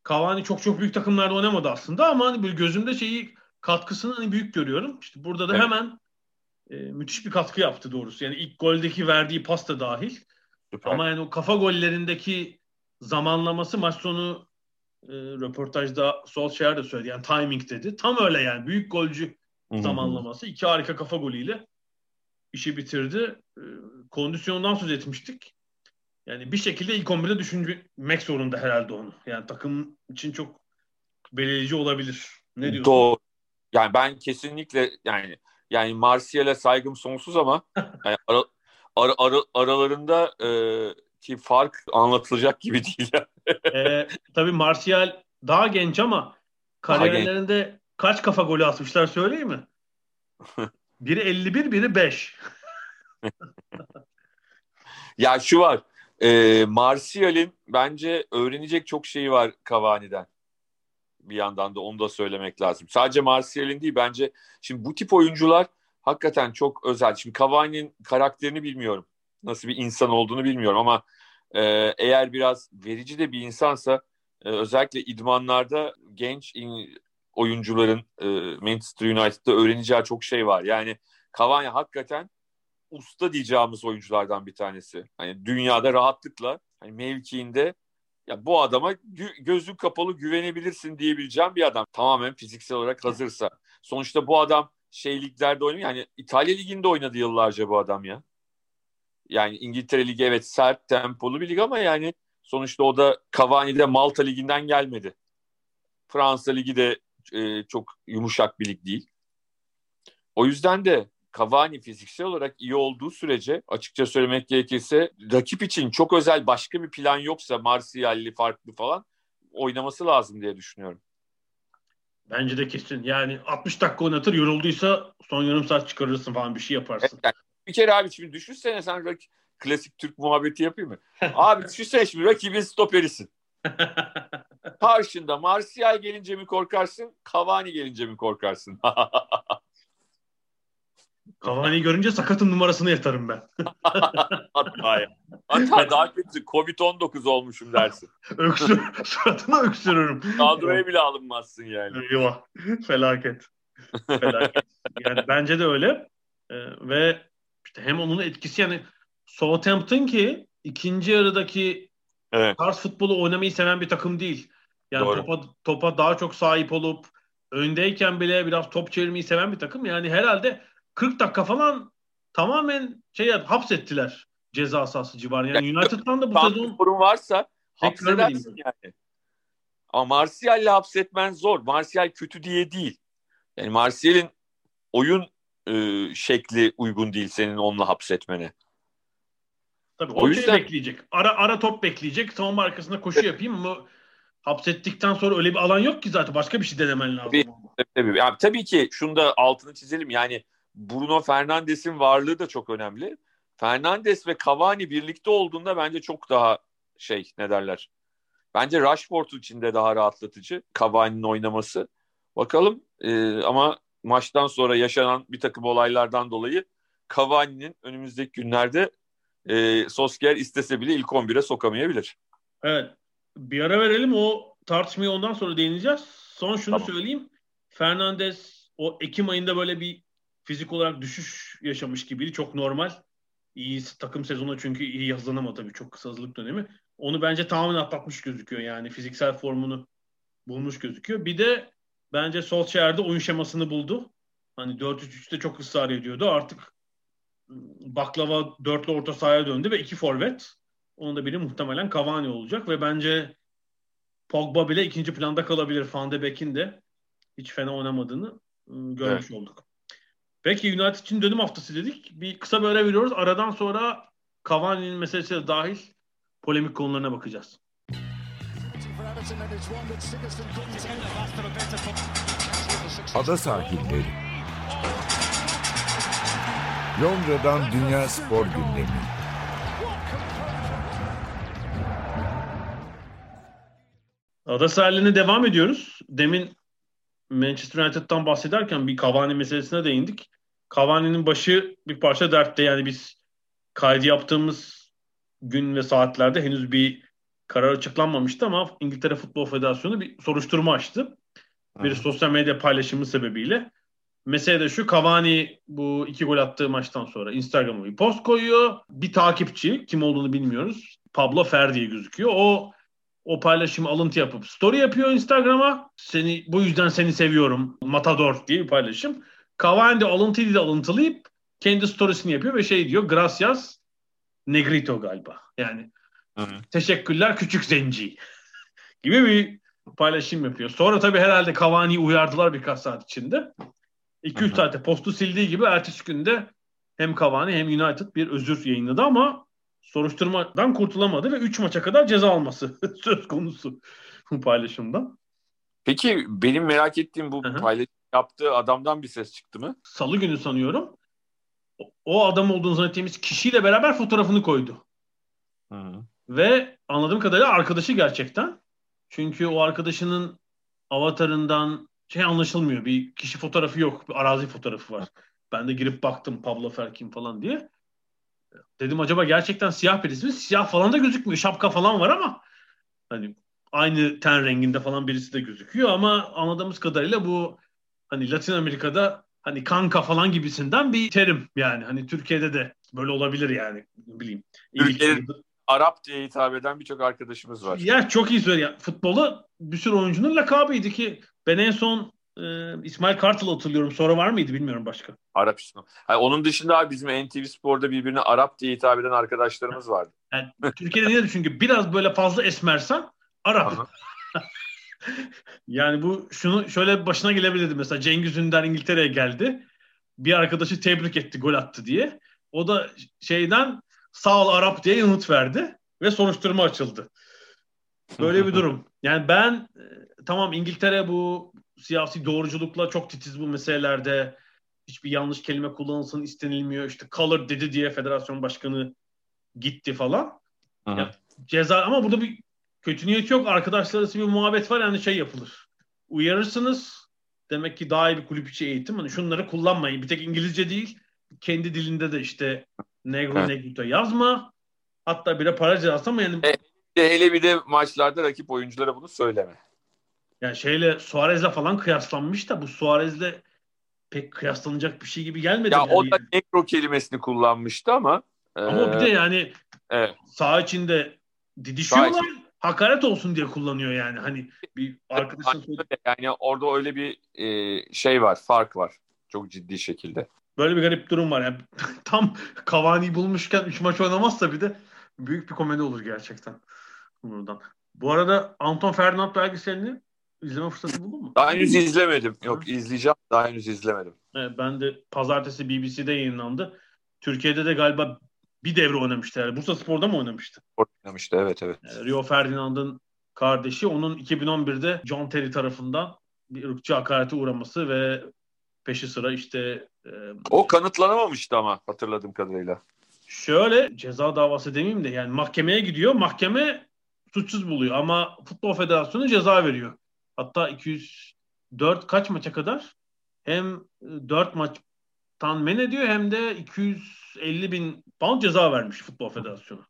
Cavani çok çok büyük takımlarda oynamadı aslında ama hani böyle gözümde şeyi katkısını hani büyük görüyorum. İşte burada da evet. hemen e, müthiş bir katkı yaptı doğrusu. Yani ilk goldeki verdiği pas da dahil. Süper. Ama yani o kafa gollerindeki zamanlaması maç sonu e, röportajda Solskjaer de söyledi. Yani timing dedi. Tam öyle yani. Büyük golcü Hı-hı. zamanlaması. iki harika kafa golüyle işi bitirdi. E, kondisyondan söz etmiştik. Yani bir şekilde ilk 11'de düşünmek zorunda herhalde onu. Yani takım için çok belirleyici olabilir. Ne diyorsun? Doğru. Yani ben kesinlikle yani yani Martial'e saygım sonsuz ama yani ara, ara, ara, aralarında e, ki fark anlatılacak gibi değil. e, tabii Martial daha genç ama kariyerlerinde genç. kaç kafa golü atmışlar söyleyeyim mi? Biri 51, biri 5. ya şu var. E, Martial'in bence öğrenecek çok şeyi var Cavani'den. Bir yandan da onu da söylemek lazım. Sadece Martial'in değil bence şimdi bu tip oyuncular hakikaten çok özel. Şimdi Cavani'nin karakterini bilmiyorum. Nasıl bir insan olduğunu bilmiyorum ama e, eğer biraz verici de bir insansa e, özellikle idmanlarda genç in, oyuncuların e, Manchester United'da öğreneceği çok şey var. Yani Cavani hakikaten usta diyeceğimiz oyunculardan bir tanesi. Hani dünyada rahatlıkla hani mevkiinde ya bu adama gö- gözün kapalı güvenebilirsin diyebileceğim bir adam. Tamamen fiziksel olarak hazırsa. Sonuçta bu adam şey liglerde oynuyor. Yani İtalya liginde oynadı yıllarca bu adam ya. Yani İngiltere Ligi evet sert tempolu bir lig ama yani sonuçta o da Cavani'de Malta Ligi'nden gelmedi. Fransa Ligi de e, çok yumuşak bir lig değil. O yüzden de Cavani fiziksel olarak iyi olduğu sürece açıkça söylemek gerekirse rakip için çok özel başka bir plan yoksa Martial'li farklı falan oynaması lazım diye düşünüyorum. Bence de kesin. Yani 60 dakika oynatır yorulduysa son yarım saat çıkarırsın falan bir şey yaparsın. yani bir kere abi şimdi düşünsene sen rak- klasik Türk muhabbeti yapayım mı? abi düşünsene şimdi rakibin stoperisin. Karşında Martial gelince mi korkarsın, Cavani gelince mi korkarsın? Cavani'yi görünce sakatın numarasını yatarım ben. Hatta ya. Hatta daha kötü Covid-19 olmuşum dersin. Öksür, suratına öksürürüm. Kadroya bile alınmazsın yani. Eyvah. Felaket. Felaket. Yani bence de öyle. Ee, ve işte hem onun etkisi yani Southampton ki ikinci yarıdaki Evet. tarz futbolu oynamayı seven bir takım değil. Yani Doğru. topa, topa daha çok sahip olup öndeyken bile biraz top çevirmeyi seven bir takım. Yani herhalde 40 dakika falan tamamen şey hapsettiler ceza sahası civarı. Yani United'dan da bu sezon sorun varsa hapsedersin yani. Ama Martial'le hapsetmen zor. Martial kötü diye değil. Yani Martial'in oyun e, şekli uygun değil senin onunla hapsetmene. Tabii O o yüzden- şey bekleyecek. Ara ara top bekleyecek. Savunma arkasında koşu yapayım ama hapsettikten sonra öyle bir alan yok ki zaten. Başka bir şey denemen lazım. Tabii. Tabii, tabii. Yani tabii ki şunu da altını çizelim. Yani Bruno Fernandes'in varlığı da çok önemli. Fernandes ve Cavani birlikte olduğunda bence çok daha şey ne derler. Bence Rashford için de daha rahatlatıcı Cavani'nin oynaması. Bakalım e, ama maçtan sonra yaşanan bir takım olaylardan dolayı Cavani'nin önümüzdeki günlerde e, Solskjaer istese bile ilk 11'e sokamayabilir. Evet. Bir ara verelim. O tartışmayı ondan sonra değineceğiz. Son şunu Tamam. söyleyeyim. Fernandes o Ekim ayında böyle bir fizik olarak düşüş yaşamış gibiydi. Çok normal. İyi takım sezonu çünkü iyi hazırlanamadı tabii. Çok kısa hazırlık dönemi. Onu bence tamamen atlatmış gözüküyor. Yani fiziksel formunu bulmuş gözüküyor. Bir de bence Solskjaer'de oyun şemasını buldu. Hani 4-3-3'te çok ısrar ediyordu. Artık baklava dörtlü orta sahaya döndü ve iki forvet. Onun da biri muhtemelen Cavani olacak ve bence Pogba bile ikinci planda kalabilir. Van de Beek'in de hiç fena oynamadığını ıı, görmüş olduk. Peki United için dönüm haftası dedik. Bir kısa bir ara veriyoruz. Aradan sonra Cavani'nin meselesi de dahil polemik konularına bakacağız. Ada sahilleri. Londra'dan Dünya Spor Gündemi. Ada sahiline devam ediyoruz. Demin Manchester United'dan bahsederken bir Cavani meselesine değindik. Cavani'nin başı bir parça dertte. Yani biz kaydı yaptığımız gün ve saatlerde henüz bir karar açıklanmamıştı ama İngiltere Futbol Federasyonu bir soruşturma açtı. Bir sosyal medya paylaşımı sebebiyle. Mesele de şu Cavani bu iki gol attığı maçtan sonra Instagram'a bir post koyuyor. Bir takipçi kim olduğunu bilmiyoruz. Pablo Fer diye gözüküyor. O o paylaşımı alıntı yapıp story yapıyor Instagram'a. Seni bu yüzden seni seviyorum. Matador diye bir paylaşım. Cavani de alıntıyı da alıntılayıp kendi storiesini yapıyor ve şey diyor. Gracias Negrito galiba. Yani Hı hı. teşekkürler küçük zenci gibi bir paylaşım yapıyor. Sonra tabii herhalde Cavani'yi uyardılar birkaç saat içinde. 2-3 Hı hı. saatte postu sildiği gibi ertesi günde hem Cavani hem United bir özür yayınladı ama soruşturmadan kurtulamadı ve 3 maça kadar ceza alması söz konusu bu paylaşımdan. Peki benim merak ettiğim bu paylaşım yaptığı adamdan bir ses çıktı mı? Salı günü sanıyorum o- adam olduğunu zannettiğimiz kişiyle beraber fotoğrafını koydu. Hı. Ve anladığım kadarıyla arkadaşı gerçekten. Çünkü o arkadaşının avatarından şey anlaşılmıyor. Bir kişi fotoğrafı yok. Bir arazi fotoğrafı var. Ben de girip baktım Pablo Ferkin falan diye. Dedim acaba gerçekten siyah birisi mi? Siyah falan da gözükmüyor. Şapka falan var ama hani aynı ten renginde falan birisi de gözüküyor ama anladığımız kadarıyla bu hani Latin Amerika'da hani kanka falan gibisinden bir terim yani. Hani Türkiye'de de böyle olabilir yani. Ne bileyim. Türkiye'de- Arap diye hitap eden birçok arkadaşımız var. Ya çok iyi söylüyor. Futbolu bir sürü oyuncunun lakabıydı ki ben en son e, İsmail Kartal hatırlıyorum. Sonra var mıydı bilmiyorum başka. Arap ismi. Yani onun dışında abi bizim NTV Spor'da birbirine Arap diye hitap eden arkadaşlarımız vardı. Yani Türkiye'de niye çünkü biraz böyle fazla esmersen Arap. yani bu şunu şöyle başına gelebilirdi mesela Cengiz Ünder İngiltere'ye geldi. Bir arkadaşı tebrik etti gol attı diye. O da şeyden sağ ol Arap diye yanıt verdi ve soruşturma açıldı. Böyle bir durum. Yani ben e, tamam İngiltere bu siyasi doğruculukla çok titiz bu meselelerde. Hiçbir yanlış kelime kullanılsın istenilmiyor. İşte color dedi diye federasyon başkanı gitti falan. Ya, ceza ama burada bir kötü niyet yok. Arkadaşlar arası bir muhabbet var yani şey yapılır. Uyarırsınız. Demek ki daha iyi bir kulüp içi eğitim. Hani şunları kullanmayın. Bir tek İngilizce değil. Kendi dilinde de işte negro Evet. negrito yazma. Hatta bire para cezası ama yani E- Hele bir de maçlarda rakip oyunculara bunu söyleme. Yani şeyle Suarez'le falan kıyaslanmış da bu Suarez'le pek kıyaslanacak bir şey gibi gelmedi. Ya yani. o da negro kelimesini kullanmıştı ama Ama bir de yani evet. saha içinde didişiyorlar. Hakaret olsun diye kullanıyor yani. Hani bir arkadaşın yani orada öyle bir e, şey var, fark var. Çok ciddi şekilde. böyle bir garip durum var. Yani tam Cavani bulmuşken 3 maç oynamazsa bir de büyük bir komedi olur gerçekten. Buradan. Bu arada Anton Ferdinand belgeselini izleme fırsatı buldun mu? Daha henüz izlemedim. Yok izleyeceğim. Daha henüz izlemedim. Evet, ben de pazartesi BBC'de yayınlandı. Türkiye'de de galiba bir devre oynamıştı. Yani Bursa Spor'da mı oynamıştı? Oynamıştı evet evet. Ee, Rio Ferdinand'ın kardeşi onun 2011'de John Terry tarafından bir ırkçı hakarete uğraması ve peşi sıra işte e, O kanıtlanamamıştı ama hatırladığım kadarıyla. şöyle ceza davası demeyeyim de yani mahkemeye gidiyor. Mahkeme suçsuz buluyor ama Futbol Federasyonu ceza veriyor. Hatta 204 kaç maça kadar hem 4 maçtan men ediyor hem de 250 bin pound ceza vermiş Futbol Federasyonu.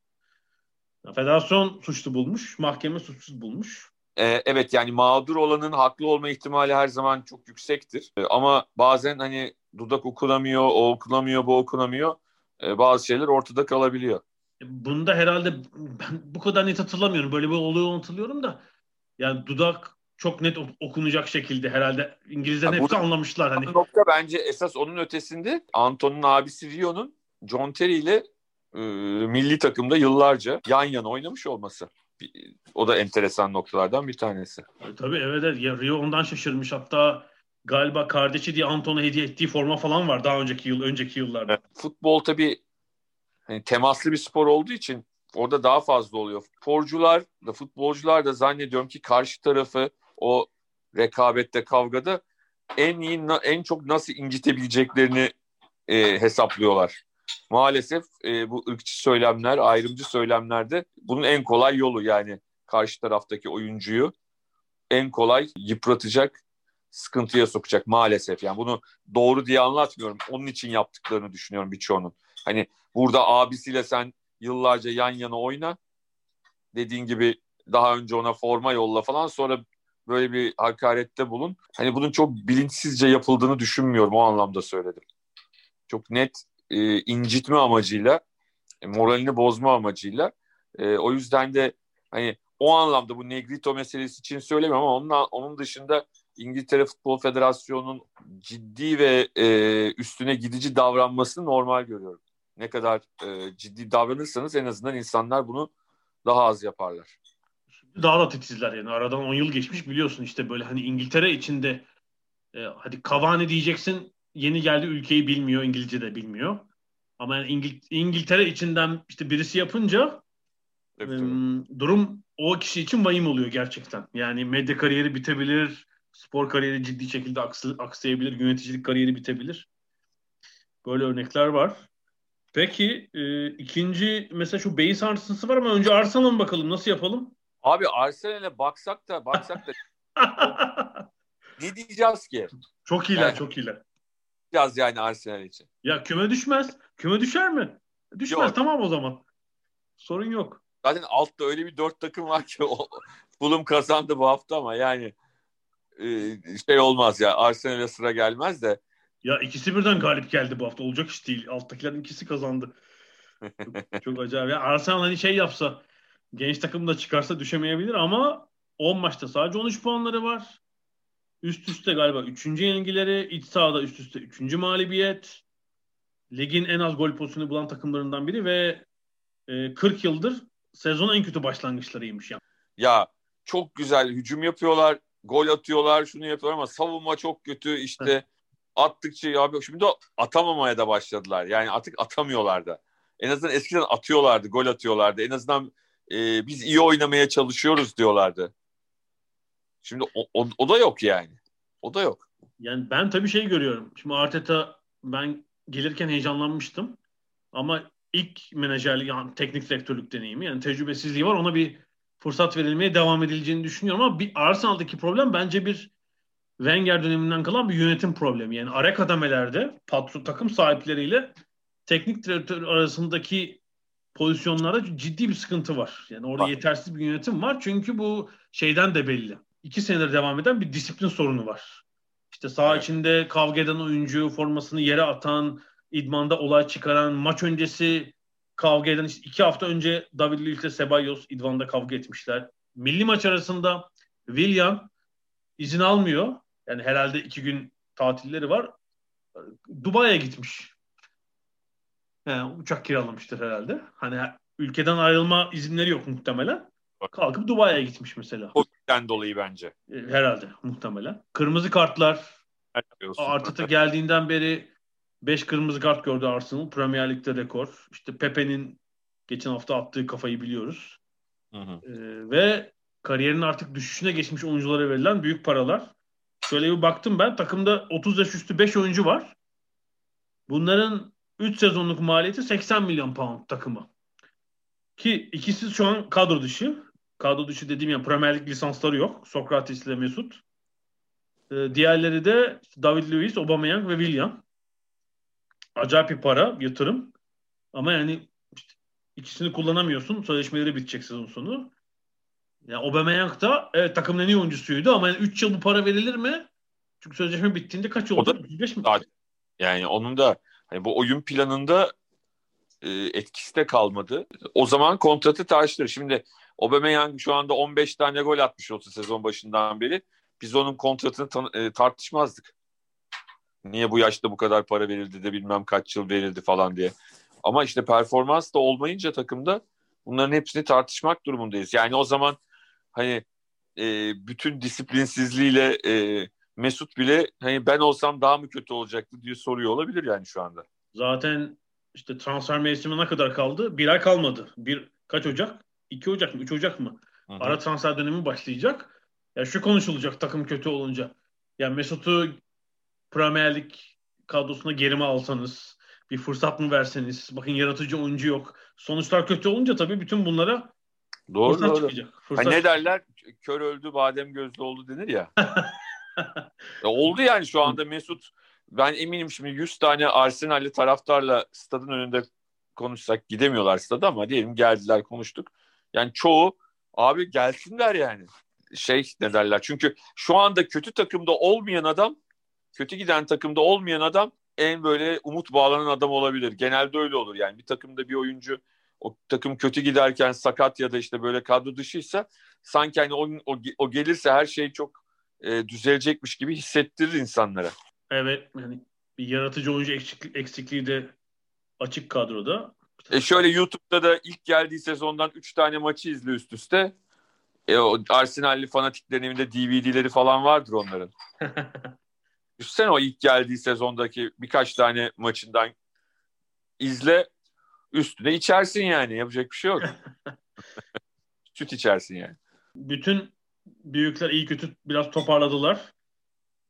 Federasyon suçlu bulmuş, mahkeme suçsuz bulmuş. Ee, evet yani mağdur olanın haklı olma ihtimali her zaman çok yüksektir. Ee, ama bazen hani dudak okunamıyor, o okunamıyor, bu okunamıyor. Ee, bazı şeyler ortada kalabiliyor. Bunda herhalde ben bu kadar net hatırlamıyorum. Böyle bir olay hatırlıyorum da yani dudak çok net ok- okunacak şekilde herhalde İngilizlerin Ya hepsi anlamışlar hani. Nokta bence esas onun ötesinde Anton'un abisi Rio'nun John Terry ile e, milli takımda yıllarca yan yana oynamış olması. O da enteresan noktalardan bir tanesi. E, Tabii evet, evet. Ya Rio ondan şaşırmış. Hatta galiba kardeşi diye Anton'a hediye ettiği forma falan var daha önceki yıl önceki yıllarda. Futbol tabii hani temaslı bir spor olduğu için orada daha fazla oluyor. Sporcular da futbolcular da zannediyorum ki karşı tarafı o rekabette kavgada en iyi en çok nasıl incitebileceklerini e, hesaplıyorlar. Maalesef e, bu ırkçı söylemler, ayrımcı söylemlerde bunun en kolay yolu yani karşı taraftaki oyuncuyu en kolay yıpratacak, sıkıntıya sokacak maalesef. Yani bunu doğru diye anlatmıyorum. Onun için yaptıklarını düşünüyorum birçoğunun. Hani burada abisiyle sen yıllarca yan yana oyna. Dediğin gibi daha önce ona forma yolla falan sonra böyle bir hakarette bulun. Hani bunun çok bilinçsizce yapıldığını düşünmüyorum. O anlamda söyledim. Çok net e, incitme amacıyla, e, moralini bozma amacıyla. E, o yüzden de hani o anlamda bu Negrito meselesi için söylemiyorum ama onun, onun dışında İngiltere Futbol Federasyonu'nun ciddi ve e, üstüne gidici davranmasını normal görüyorum. Ne kadar e, ciddi davranırsanız en azından insanlar bunu daha az yaparlar. Daha da titizler yani. Aradan 10 yıl geçmiş biliyorsun işte böyle hani İngiltere içinde e, hadi Cavani diyeceksin yeni geldi ülkeyi bilmiyor, İngilizce de bilmiyor. Ama yani İngil- İngiltere içinden işte birisi yapınca Tabii, e, tabii. durum o kişi için vahim oluyor gerçekten. Yani medya kariyeri bitebilir, spor kariyeri ciddi şekilde aksı, aksayabilir, yöneticilik kariyeri bitebilir. Böyle örnekler var. Peki e, ikinci mesela şu beyin sarsıntısı var ama önce Arsenal'a bakalım nasıl yapalım? Abi Arsenal'e baksak da baksak da ne diyeceğiz ki? çok iyiler, Evet. çok iyiler. Diyeceğiz yani Arsenal için. Ya küme düşmez. Küme düşer mi? Düşmez Yok. tamam o zaman. Sorun yok. Zaten altta öyle bir dört takım var ki o, Fulham kazandı bu hafta ama yani e, şey olmaz ya Arsenal'e sıra gelmez de Ya ikisi birden galip geldi bu hafta. Olacak iş değil. Alttakilerin ikisi kazandı. Çok, çok acayip. Ya Arsenal hani şey yapsa genç takım da çıkarsa düşemeyebilir ama 10 maçta sadece 13 puanları var. Üst üste galiba üçüncü yenilgileri, iç sahada üst üste üçüncü mağlubiyet. Ligin en az gol pozisyonu bulan takımlarından biri ve e, 40 yıldır sezonun en kötü başlangıçlarıymış yani. Ya çok güzel hücum yapıyorlar, gol atıyorlar, şunu yapıyorlar ama savunma çok kötü işte attıkça ya şimdi de atamamaya da başladılar. Yani artık atamıyorlar da. En azından eskiden atıyorlardı, gol atıyorlardı. En azından e, biz iyi oynamaya çalışıyoruz diyorlardı. Şimdi o, o, o da yok yani. O da yok. Yani ben tabii şey görüyorum. Şimdi Arteta ben gelirken heyecanlanmıştım. Ama ilk menajerlik, yani teknik direktörlük deneyimi yani tecrübesizliği var. Ona bir fırsat verilmeye devam edileceğini düşünüyorum ama bir Arsenal'daki problem bence bir Wenger döneminden kalan bir yönetim problemi. Yani ara kademelerde patron takım sahipleriyle teknik direktör arasındaki pozisyonlarda ciddi bir sıkıntı var. Yani orada Bak. yetersiz bir yönetim var. Çünkü bu şeyden de belli. İki senedir devam eden bir disiplin sorunu var. İşte saha evet. içinde kavga eden oyuncu, formasını yere atan, idmanda olay çıkaran, maç öncesi kavga eden, işte iki hafta önce David Luiz ile Ceballos idmanda kavga etmişler. Milli maç arasında William izin almıyor. Yani herhalde iki gün tatilleri var. Dubai'ye gitmiş. Yani uçak kiralamıştır herhalde. Hani ülkeden ayrılma izinleri yok muhtemelen. Kalkıp Dubai'ye gitmiş mesela. O yüzden dolayı bence. E, herhalde muhtemelen. Kırmızı kartlar Arteta geldiğinden beri 5 kırmızı kart gördü Arsenal. Premier Lig'de rekor. İşte Pepe'nin geçen hafta attığı kafayı biliyoruz. Hı hı. Ee, ve kariyerin artık düşüşüne geçmiş oyunculara verilen büyük paralar. Şöyle bir baktım ben. Takımda 30 yaş üstü 5 oyuncu var. Bunların 3 sezonluk maliyeti 80 milyon pound takımı. Ki ikisi şu an kadro dışı. Kadro dışı dediğim yani Premier Lig lisansları yok. Sokrates ile Mesut. Ee, diğerleri de David Luiz, Aubameyang ve William. Acayip bir para, yatırım. Ama yani işte ikisini kullanamıyorsun. Sözleşmeleri bitecek sezon sonu. Yani Aubameyang da evet takımın en iyi oyuncusuydu ama yani 3 yıl bu para verilir mi? Çünkü sözleşme bittiğinde kaç yıl oldu? 35 mi? Yani onun da hani bu oyun planında e, etkisi de kalmadı. O zaman kontratı tartışılır. Şimdi Aubameyang şu anda 15 tane gol atmış olsa sezon başından beri biz onun kontratını ta- e, tartışmazdık. Niye bu yaşta bu kadar para verildi de bilmem kaç yıl verildi falan diye. Ama işte performans da olmayınca takımda bunların hepsini tartışmak durumundayız. Yani o zaman hani e, bütün disiplinsizliğiyle e, Mesut bile hani ben olsam daha mı kötü olacaktı diye soruyor olabilir yani şu anda. Zaten işte transfer mevsimine kadar kaldı? Bir ay kalmadı. Bir kaç Ocak? 2 Ocak mı? 3 Ocak mı? Hı-hı. Ara transfer dönemi başlayacak. Ya şu konuşulacak takım kötü olunca. Ya Mesut'u Premier Lig kadrosuna geri mi alsanız? Bir fırsat mı verseniz? Bakın yaratıcı oyuncu yok. Sonuçlar kötü olunca tabii bütün bunlara doğru, fırsat doğru. çıkacak. Fırsat ha, ne derler? Kör öldü, badem gözlü oldu denir ya. ya oldu yani şu anda Mesut ben eminim şimdi 100 tane Arsenal'li taraftarla stadın önünde konuşsak gidemiyorlar stada ama diyelim geldiler konuştuk. Yani çoğu abi gelsinler yani. Şey ne derler çünkü şu anda kötü takımda olmayan adam kötü giden takımda olmayan adam en böyle umut bağlanan adam olabilir. Genelde öyle olur yani bir takımda bir oyuncu o takım kötü giderken sakat ya da işte böyle kadro dışıysa sanki hani o, o, o gelirse her şey çok e, düzelecekmiş gibi hissettirir insanlara. Evet yani bir yaratıcı oyuncu eksikliği, eksikliği de açık kadroda. E şöyle YouTube'da da ilk geldiği sezondan 3 tane maçı izle üst üste. E o Arsenal'li fanatiklerin evinde DVD'leri falan vardır onların. Düşünsene o ilk geldiği sezondaki birkaç tane maçından izle üstüne içersin yani. Yapacak bir şey yok. Süt içersin yani. Bütün büyükler iyi kötü biraz toparladılar.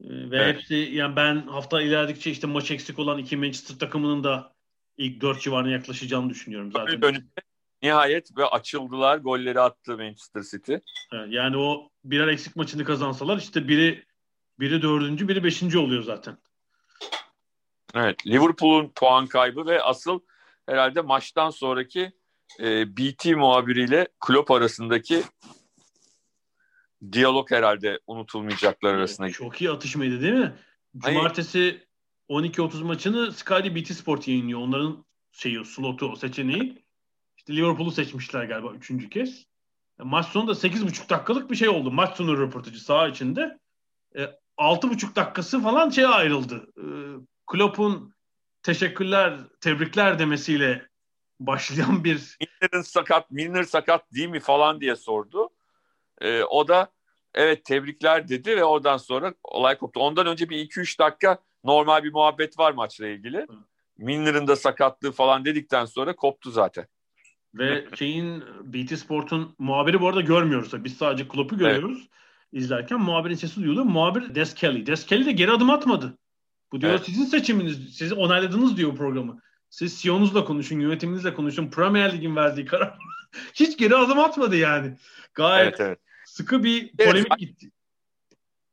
Ee, ve evet. hepsi yani ben hafta ilerledikçe işte maç eksik olan iki Manchester takımının da ilk dört civarına yaklaşacağını düşünüyorum zaten. Önünde nihayet ve açıldılar. Golleri attı Manchester City. Yani o birer eksik maçını kazansalar işte biri biri dördüncü, biri beşinci oluyor zaten. Evet, Liverpool'un puan kaybı ve asıl herhalde maçtan sonraki e, BT muhabiriyle Klopp arasındaki diyalog herhalde unutulmayacaklar arasında. Çok iyi atışmaydı değil mi? Cumartesi 12.30 maçını Sky BT Sport yayınlıyor. Onların şeyi, slotu, seçeneği. İşte Liverpool'u seçmişler galiba üçüncü kez. E, maç sonunda 8,5 dakikalık bir şey oldu. Maç sonu röportajı saha içinde. E, 6,5 dakikası falan şeye ayrıldı. Ee, Klopp'un teşekkürler, tebrikler demesiyle başlayan bir... Milner'ın sakat, Milner sakat değil mi falan diye sordu. Ee, o da evet tebrikler dedi ve oradan sonra olay koptu. Ondan önce bir 2-3 dakika normal bir muhabbet var maçla ilgili. Milner'ın da sakatlığı falan dedikten sonra koptu zaten. Ve şeyin BT Sport'un muhabiri bu arada görmüyoruz. Biz sadece Klopp'u görüyoruz. Evet. izlerken muhabirin sesi duyuluyor. Muhabir Des Kelly. Des Kelly de geri adım atmadı. Bu diyor evet. sizin seçiminiz. Siz onayladınız diyor programı. Siz CEO'nuzla konuşun, yönetiminizle konuşun. Premier Lig'in verdiği karar. Hiç geri adım atmadı yani. Gayet evet, evet. sıkı bir polemik evet, gitti.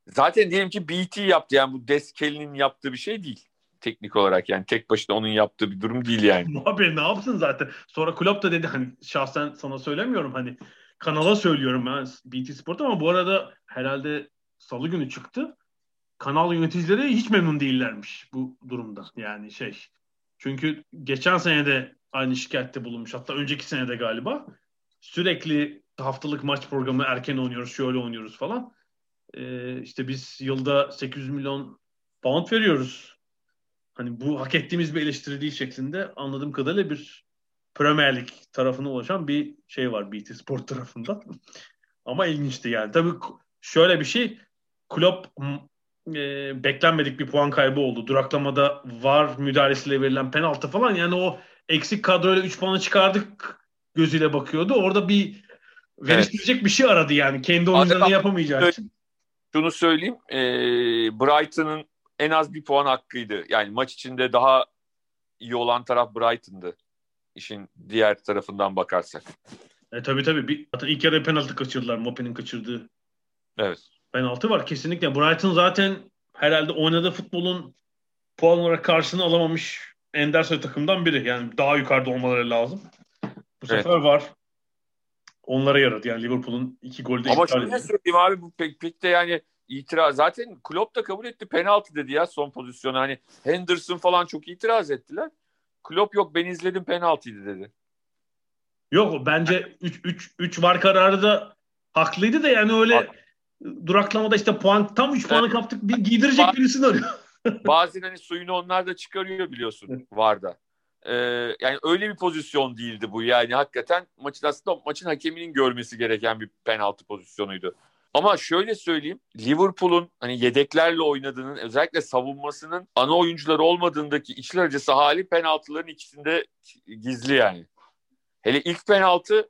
Zaten diyelim ki BT yaptı yani bu Des Kelly'nin yaptığı bir şey değil teknik olarak yani tek başına onun yaptığı bir durum değil yani. Muhabir ne yapsın zaten. Sonra Klopp da dedi hani şahsen sana söylemiyorum hani kanala söylüyorum ben BT Sport ama bu arada herhalde salı günü çıktı. Kanal yöneticileri hiç memnun değillermiş bu durumda. Yani şey çünkü geçen sene de aynı şikayette bulunmuş. Hatta önceki sene de galiba. Sürekli haftalık maç programı erken oynuyoruz, şöyle oynuyoruz falan. Ee, işte biz yılda 800 milyon pound veriyoruz hani bu hak ettiğimiz bir eleştiri değil şeklinde anladığım kadarıyla bir Premier Lig tarafına ulaşan bir şey var BT Sport tarafından. Ama ilginçti yani. Tabii şöyle bir şey Klopp e, beklenmedik bir puan kaybı oldu. Duraklamada var müdahalesiyle verilen penaltı falan yani o eksik kadroyla 3 puanı çıkardık gözüyle bakıyordu. Orada bir veriştirecek evet. bir şey aradı yani. Kendi oyuncularını yapamayacağı için. Şunu söyleyeyim. E, Brighton'ın en az bir puan hakkıydı. Yani maç içinde daha iyi olan taraf Brighton'dı. İşin diğer tarafından bakarsak. E, tabii tabii. Bir, zaten ilk yarı penaltı kaçırdılar. Mope'nin kaçırdığı. Evet. Penaltı var kesinlikle. Brighton zaten herhalde oynadığı futbolun puan olarak karşılığını alamamış ender sayı takımdan biri. Yani daha yukarıda olmaları lazım. Bu sefer evet. var. Onlara yaradı. Yani Liverpool'un iki golde Ama şunu söyleyeyim abi bu pek, pek de yani itiraz zaten Klopp da kabul etti penaltı dedi ya son pozisyonu hani Henderson falan çok itiraz ettiler. Klopp yok ben izledim penaltıydı dedi. Yok bence 3 3 3 var kararı da haklıydı da yani öyle Hak. duraklamada işte puan tam 3 puanı kaptık bir giydirecek birisini arıyor. Bazen hani suyunu onlar da çıkarıyor biliyorsun Varda. Ee, yani öyle bir pozisyon değildi bu yani hakikaten maçın aslında maçın hakeminin görmesi gereken bir penaltı pozisyonuydu. Ama şöyle söyleyeyim. Liverpool'un hani yedeklerle oynadığının özellikle savunmasının ana oyuncuları olmadığındaki içler acısı hali penaltıların ikisinde gizli yani. Hele ilk penaltı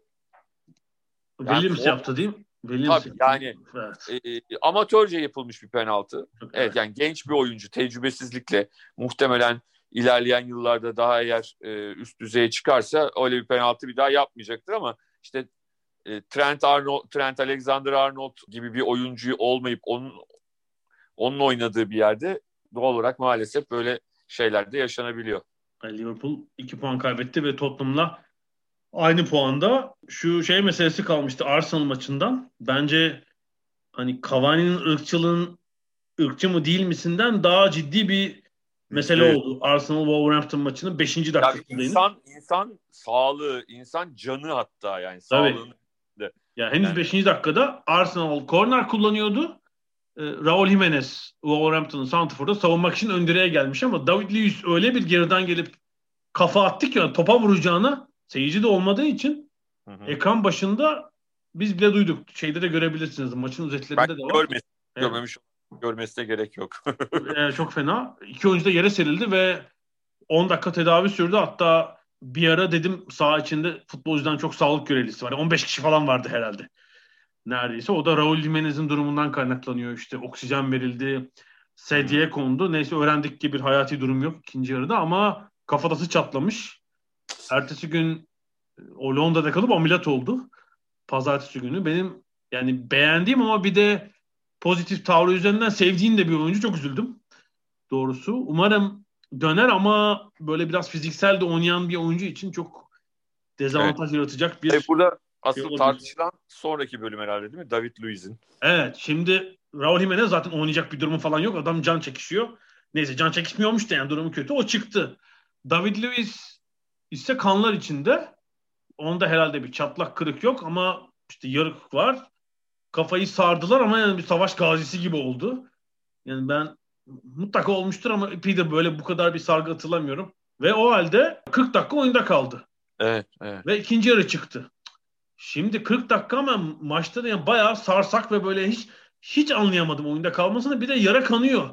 Williams yani, yaptı değil mi? Williams tabii, yani evet. e, amatörce yapılmış bir penaltı. Evet yani genç bir oyuncu tecrübesizlikle muhtemelen ilerleyen yıllarda daha eğer e, üst düzeye çıkarsa öyle bir penaltı bir daha yapmayacaktır ama işte e, Trent Arnold, Trent Alexander Arnold gibi bir oyuncuyu olmayıp onun onun oynadığı bir yerde doğal olarak maalesef böyle şeyler de yaşanabiliyor. Liverpool 2 puan kaybetti ve Tottenham'la aynı puanda. Şu şey meselesi kalmıştı Arsenal maçından. Bence hani Cavani'nin ırkçılığın ırkçı mı değil misinden daha ciddi bir mesele evet. oldu. Arsenal Wolverhampton maçının 5. dakikasındaydı. İnsan insan sağlığı, insan canı hatta yani sağlığını ya henüz yani. 5. dakikada Arsenal corner kullanıyordu. Ee, Raul Jimenez Wolverhampton'ın Santifor'da savunmak için ön direğe gelmiş ama David Luiz öyle bir geriden gelip kafa attı ki yani topa vuracağına seyirci de olmadığı için hı hı. ekran başında biz bile duyduk. Şeyde de görebilirsiniz. Maçın özetlerinde ben de var. Görmesi, evet. görmemiş görmesine gerek yok. ee, çok fena. İki oyuncu da yere serildi ve 10 dakika tedavi sürdü. Hatta bir ara dedim sağ içinde futbolcudan çok sağlık görevlisi var. 15 kişi falan vardı herhalde. Neredeyse. O da Raul Jimenez'in durumundan kaynaklanıyor. İşte oksijen verildi. Sedyeye kondu. Neyse öğrendik ki bir hayati durum yok ikinci yarıda ama kafatası çatlamış. Ertesi gün o Londra'da kalıp ameliyat oldu. Pazartesi günü. Benim yani beğendiğim ama bir de pozitif tavrı üzerinden sevdiğim de bir oyuncu. Çok üzüldüm. Doğrusu. Umarım döner ama böyle biraz fiziksel de oynayan bir oyuncu için çok dezavantaj evet. yaratacak bir e burada asıl şey tartışılan sonraki bölüm herhalde değil mi? David Luiz'in. Evet. Şimdi Raul Jimenez zaten oynayacak bir durumu falan yok. Adam can çekişiyor. Neyse can çekişmiyormuş da yani durumu kötü. O çıktı. David Luiz ise kanlar içinde. Onda herhalde bir çatlak kırık yok ama işte yarık var. Kafayı sardılar ama yani bir savaş gazisi gibi oldu. Yani ben mutlaka olmuştur ama epeydir böyle bu kadar bir sargı hatırlamıyorum. Ve o halde 40 dakika oyunda kaldı. Evet, evet. Ve ikinci yarı çıktı. Şimdi 40 dakika ama maçta da yani bayağı sarsak ve böyle hiç hiç anlayamadım oyunda kalmasını. Bir de yara kanıyor.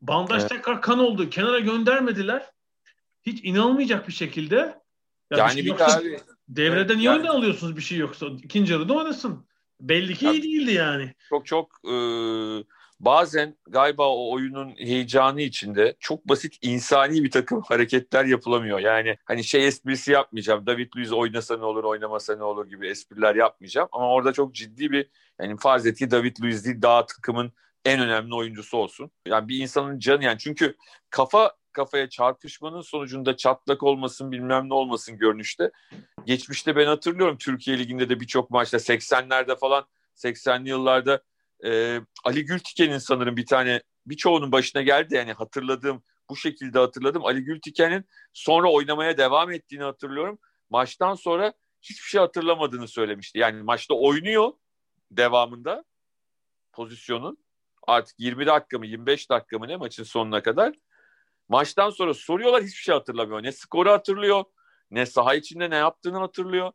Bandaj evet. tekrar kan oldu. Kenara göndermediler. Hiç inanılmayacak bir şekilde. Ya yani bir, şey bir daha devrede niye yani, alıyorsunuz bir şey yoksa? İkinci yarıda oynasın. Belli ki iyi değildi yani. Çok çok e, bazen galiba o oyunun heyecanı içinde çok basit insani bir takım hareketler yapılamıyor. Yani hani şey esprisi yapmayacağım. David Luiz oynasa ne olur oynamasa ne olur gibi espriler yapmayacağım. Ama orada çok ciddi bir yani farz et ki David Luiz değil daha takımın en önemli oyuncusu olsun. Yani bir insanın canı yani çünkü kafa kafaya çarpışmanın sonucunda çatlak olmasın bilmem ne olmasın görünüşte. Geçmişte ben hatırlıyorum Türkiye Ligi'nde de birçok maçta 80'lerde falan 80'li yıllarda e, Ali Gültiken'in sanırım bir tane birçoğunun başına geldi yani hatırladığım bu şekilde hatırladım. Ali Gültiken'in sonra oynamaya devam ettiğini hatırlıyorum. Maçtan sonra hiçbir şey hatırlamadığını söylemişti. Yani maçta oynuyor devamında pozisyonun artık 20 dakika mı 25 dakika mı ne maçın sonuna kadar Maçtan sonra soruyorlar hiçbir şey hatırlamıyor. Ne skoru hatırlıyor, ne saha içinde ne yaptığını hatırlıyor.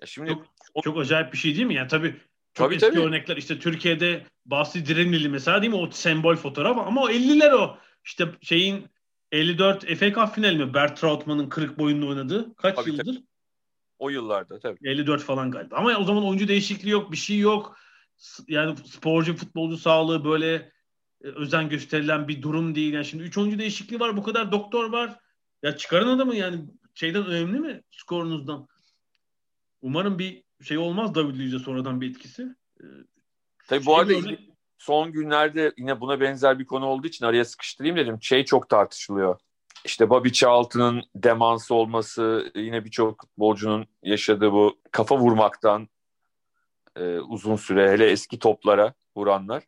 Ya şimdi çok, o... çok acayip bir şey değil mi? Yani tabii çok tabii, eski tabii. örnekler işte Türkiye'de Bahsi Direnlili mesela değil mi? O sembol fotoğraf ama o 50'ler o. İşte şeyin 54 FA Cup finali mi? Bert Trautmann'ın kırık boyunlu oynadığı. Kaç tabii, yıldır? Tabii. O yıllarda tabii. 54 falan galiba. Ama o zaman oyuncu değişikliği yok, bir şey yok. Yani sporcu, futbolcu sağlığı böyle özen gösterilen bir durum değil. Yani şimdi 3 oyuncu değişikliği var. Bu kadar doktor var. Ya çıkarın adamı yani şeyden önemli mi skorunuzdan? Umarım bir şey olmaz David Luiz'e sonradan bir etkisi. Ee, Tabii bu arada örnek... son günlerde yine buna benzer bir konu olduğu için araya sıkıştırayım dedim. Şey çok tartışılıyor. İşte Bobby Charlton'ın demansı olması, yine birçok futbolcunun yaşadığı bu kafa vurmaktan e, uzun süre hele eski toplara vuranlar.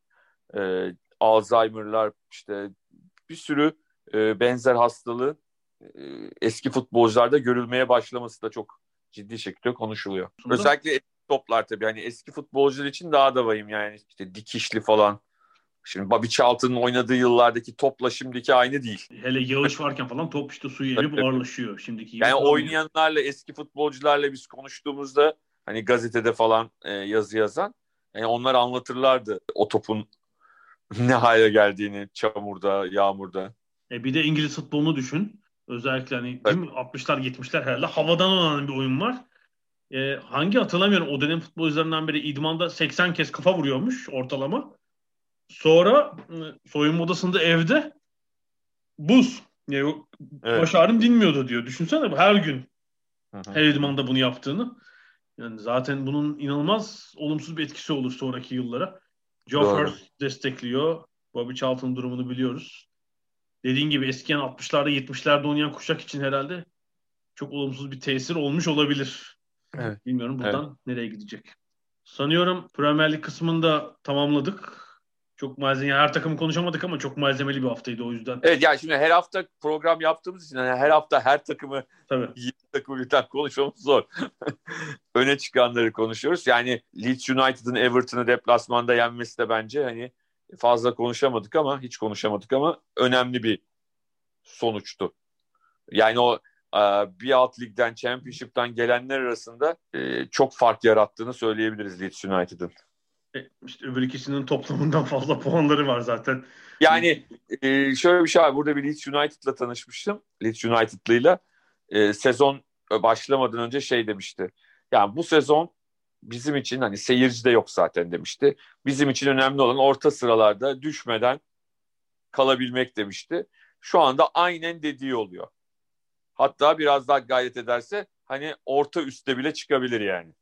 E, Alzheimer'lar işte bir sürü e, benzer hastalığı e, eski futbolcularda görülmeye başlaması da çok ciddi şekilde konuşuluyor. Aslında... Özellikle eski toplar tabii. Yani eski futbolcular için daha da vahim yani işte dikişli falan. Şimdi Bobby Charlton'ın oynadığı yıllardaki topla şimdiki aynı değil. Hele yağış varken falan top işte suyu emip ağırlaşıyor şimdiki. Yani oynayanlarla eski futbolcularla biz konuştuğumuzda hani gazetede falan e, yazı yazan yani onlar anlatırlardı o topun ne hale geldiğini çamurda, yağmurda. E bir de İngiliz futbolunu düşün. Özellikle hani evet. 60'lar 70'ler herhalde havadan olan bir oyun var. E, hangi hatırlamıyorum o dönem futbolcularından biri idmanda 80 kez kafa vuruyormuş ortalama. Sonra e, soyunma odasında evde buz. Yani evet. baş ağrım dinmiyordu diyor. Düşünsene her gün hı hı. her idmanda bunu yaptığını. Yani zaten bunun inanılmaz olumsuz bir etkisi olur sonraki yıllara. Joe Hurst destekliyor. Bobby Charlton durumunu biliyoruz. Dediğin gibi eskiyen 60'larda 70'lerde oynayan kuşak için herhalde çok olumsuz bir tesir olmuş olabilir. Evet. Bilmiyorum buradan evet. nereye gidecek. Sanıyorum Premier Lig kısmını da tamamladık. Çok malzeme, her takımı konuşamadık ama çok malzemeli bir haftaydı o yüzden. Evet yani şimdi her hafta program yaptığımız için yani her hafta her takımı Tabii. 20 takımı birden konuşmamız zor. Öne çıkanları konuşuyoruz. Yani Leeds United'ın Everton'ı deplasmanda yenmesi de bence hani fazla konuşamadık ama hiç konuşamadık ama önemli bir sonuçtu. Yani o e, bir alt ligden, Championship'tan gelenler arasında e, çok fark yarattığını söyleyebiliriz Leeds United'ın. E, işte öbür ikisinin toplamından fazla puanları var zaten. Yani e, şöyle bir şey var. Burada bir Leeds United'la tanışmıştım. Leeds United'lıyla. E, sezon başlamadan önce şey demişti. Yani bu sezon bizim için hani seyirci de yok zaten demişti. Bizim için önemli olan orta sıralarda düşmeden kalabilmek demişti. Şu anda aynen dediği oluyor. Hatta biraz daha gayret ederse hani orta üstte bile çıkabilir yani.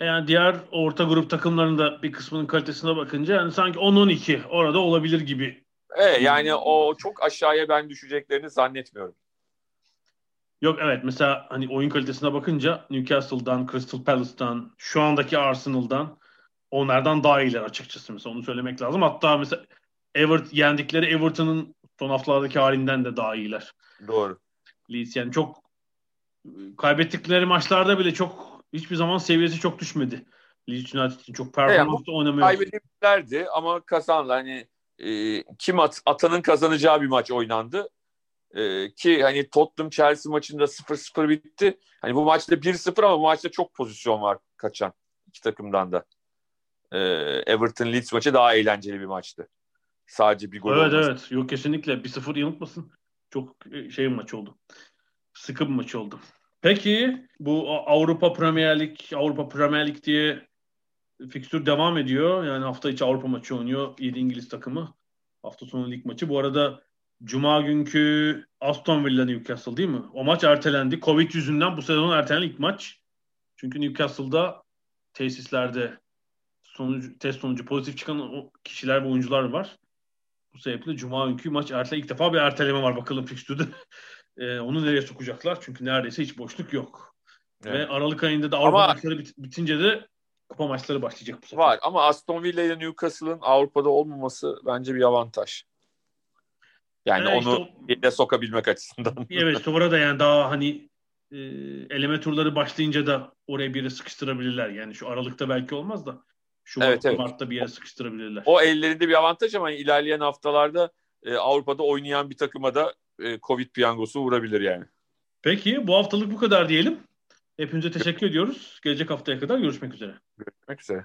Yani diğer orta grup takımlarında bir kısmının kalitesine bakınca yani sanki 10-12 orada olabilir gibi. Evet yani o çok aşağıya ben düşeceklerini zannetmiyorum. Yok evet mesela hani oyun kalitesine bakınca Newcastle'dan, Crystal Palace'dan, şu andaki Arsenal'dan onlardan daha iyiler açıkçası mesela onu söylemek lazım. Hatta mesela Everton yendikleri Everton'ın son haftalardaki halinden de daha iyiler. Doğru. Leeds yani çok kaybettikleri maçlarda bile çok hiçbir zaman seviyesi çok düşmedi. Leeds United için çok performanslı evet, oynamıyor. Kaybedildilerdi ama kazanlar hani e, kim at, atanın kazanacağı bir maç oynandı. E, ki hani Tottenham Chelsea maçında 0-0 bitti. Hani bu maçta 1-0 ama bu maçta çok pozisyon var kaçan iki takımdan da. E, Everton Leeds maçı daha eğlenceli bir maçtı. Sadece bir gol Evet olması. evet. Yok kesinlikle. 1-0 yanıltmasın. Çok e, şey maç oldu. Sıkı bir maç oldu. Peki bu Avrupa Premier Lig, Avrupa Premier Lig diye fikstür devam ediyor. Yani hafta içi Avrupa maçı oynuyor 7 İngiliz takımı. Hafta sonu lig maçı. Bu arada Cuma günkü Aston Villa Newcastle değil mi? O maç ertelendi. Covid yüzünden bu sezon ertelenen ilk maç. Çünkü Newcastle'da tesislerde sonucu, test sonucu pozitif çıkan o kişiler ve oyuncular var. Bu sebeple Cuma günkü maç ertele ilk defa bir erteleme var bakalım fikstürde. Ee, onu nereye sokacaklar? Çünkü neredeyse hiç boşluk yok. Evet. Ve Aralık ayında da Avrupa Ama- maçları bit- bitince de kupa maçları başlayacak bu sefer. Var ama Aston Villa ile Newcastle'ın Avrupa'da olmaması bence bir avantaj. Yani Ee, işte onu yine sokabilmek açısından. Evet sonra da yani daha hani e, eleme turları başlayınca da oraya bir yere sıkıştırabilirler. Yani şu Aralık'ta belki olmaz da Şubat, Evet, evet. Mart'ta bir yere sıkıştırabilirler. o ellerinde bir avantaj ama ilerleyen haftalarda e, Avrupa'da oynayan bir takıma da e, Covid piyangosu vurabilir yani. Peki bu haftalık bu kadar diyelim. Hepinize teşekkür ediyoruz. Gelecek haftaya kadar görüşmek üzere. Görüşmek üzere.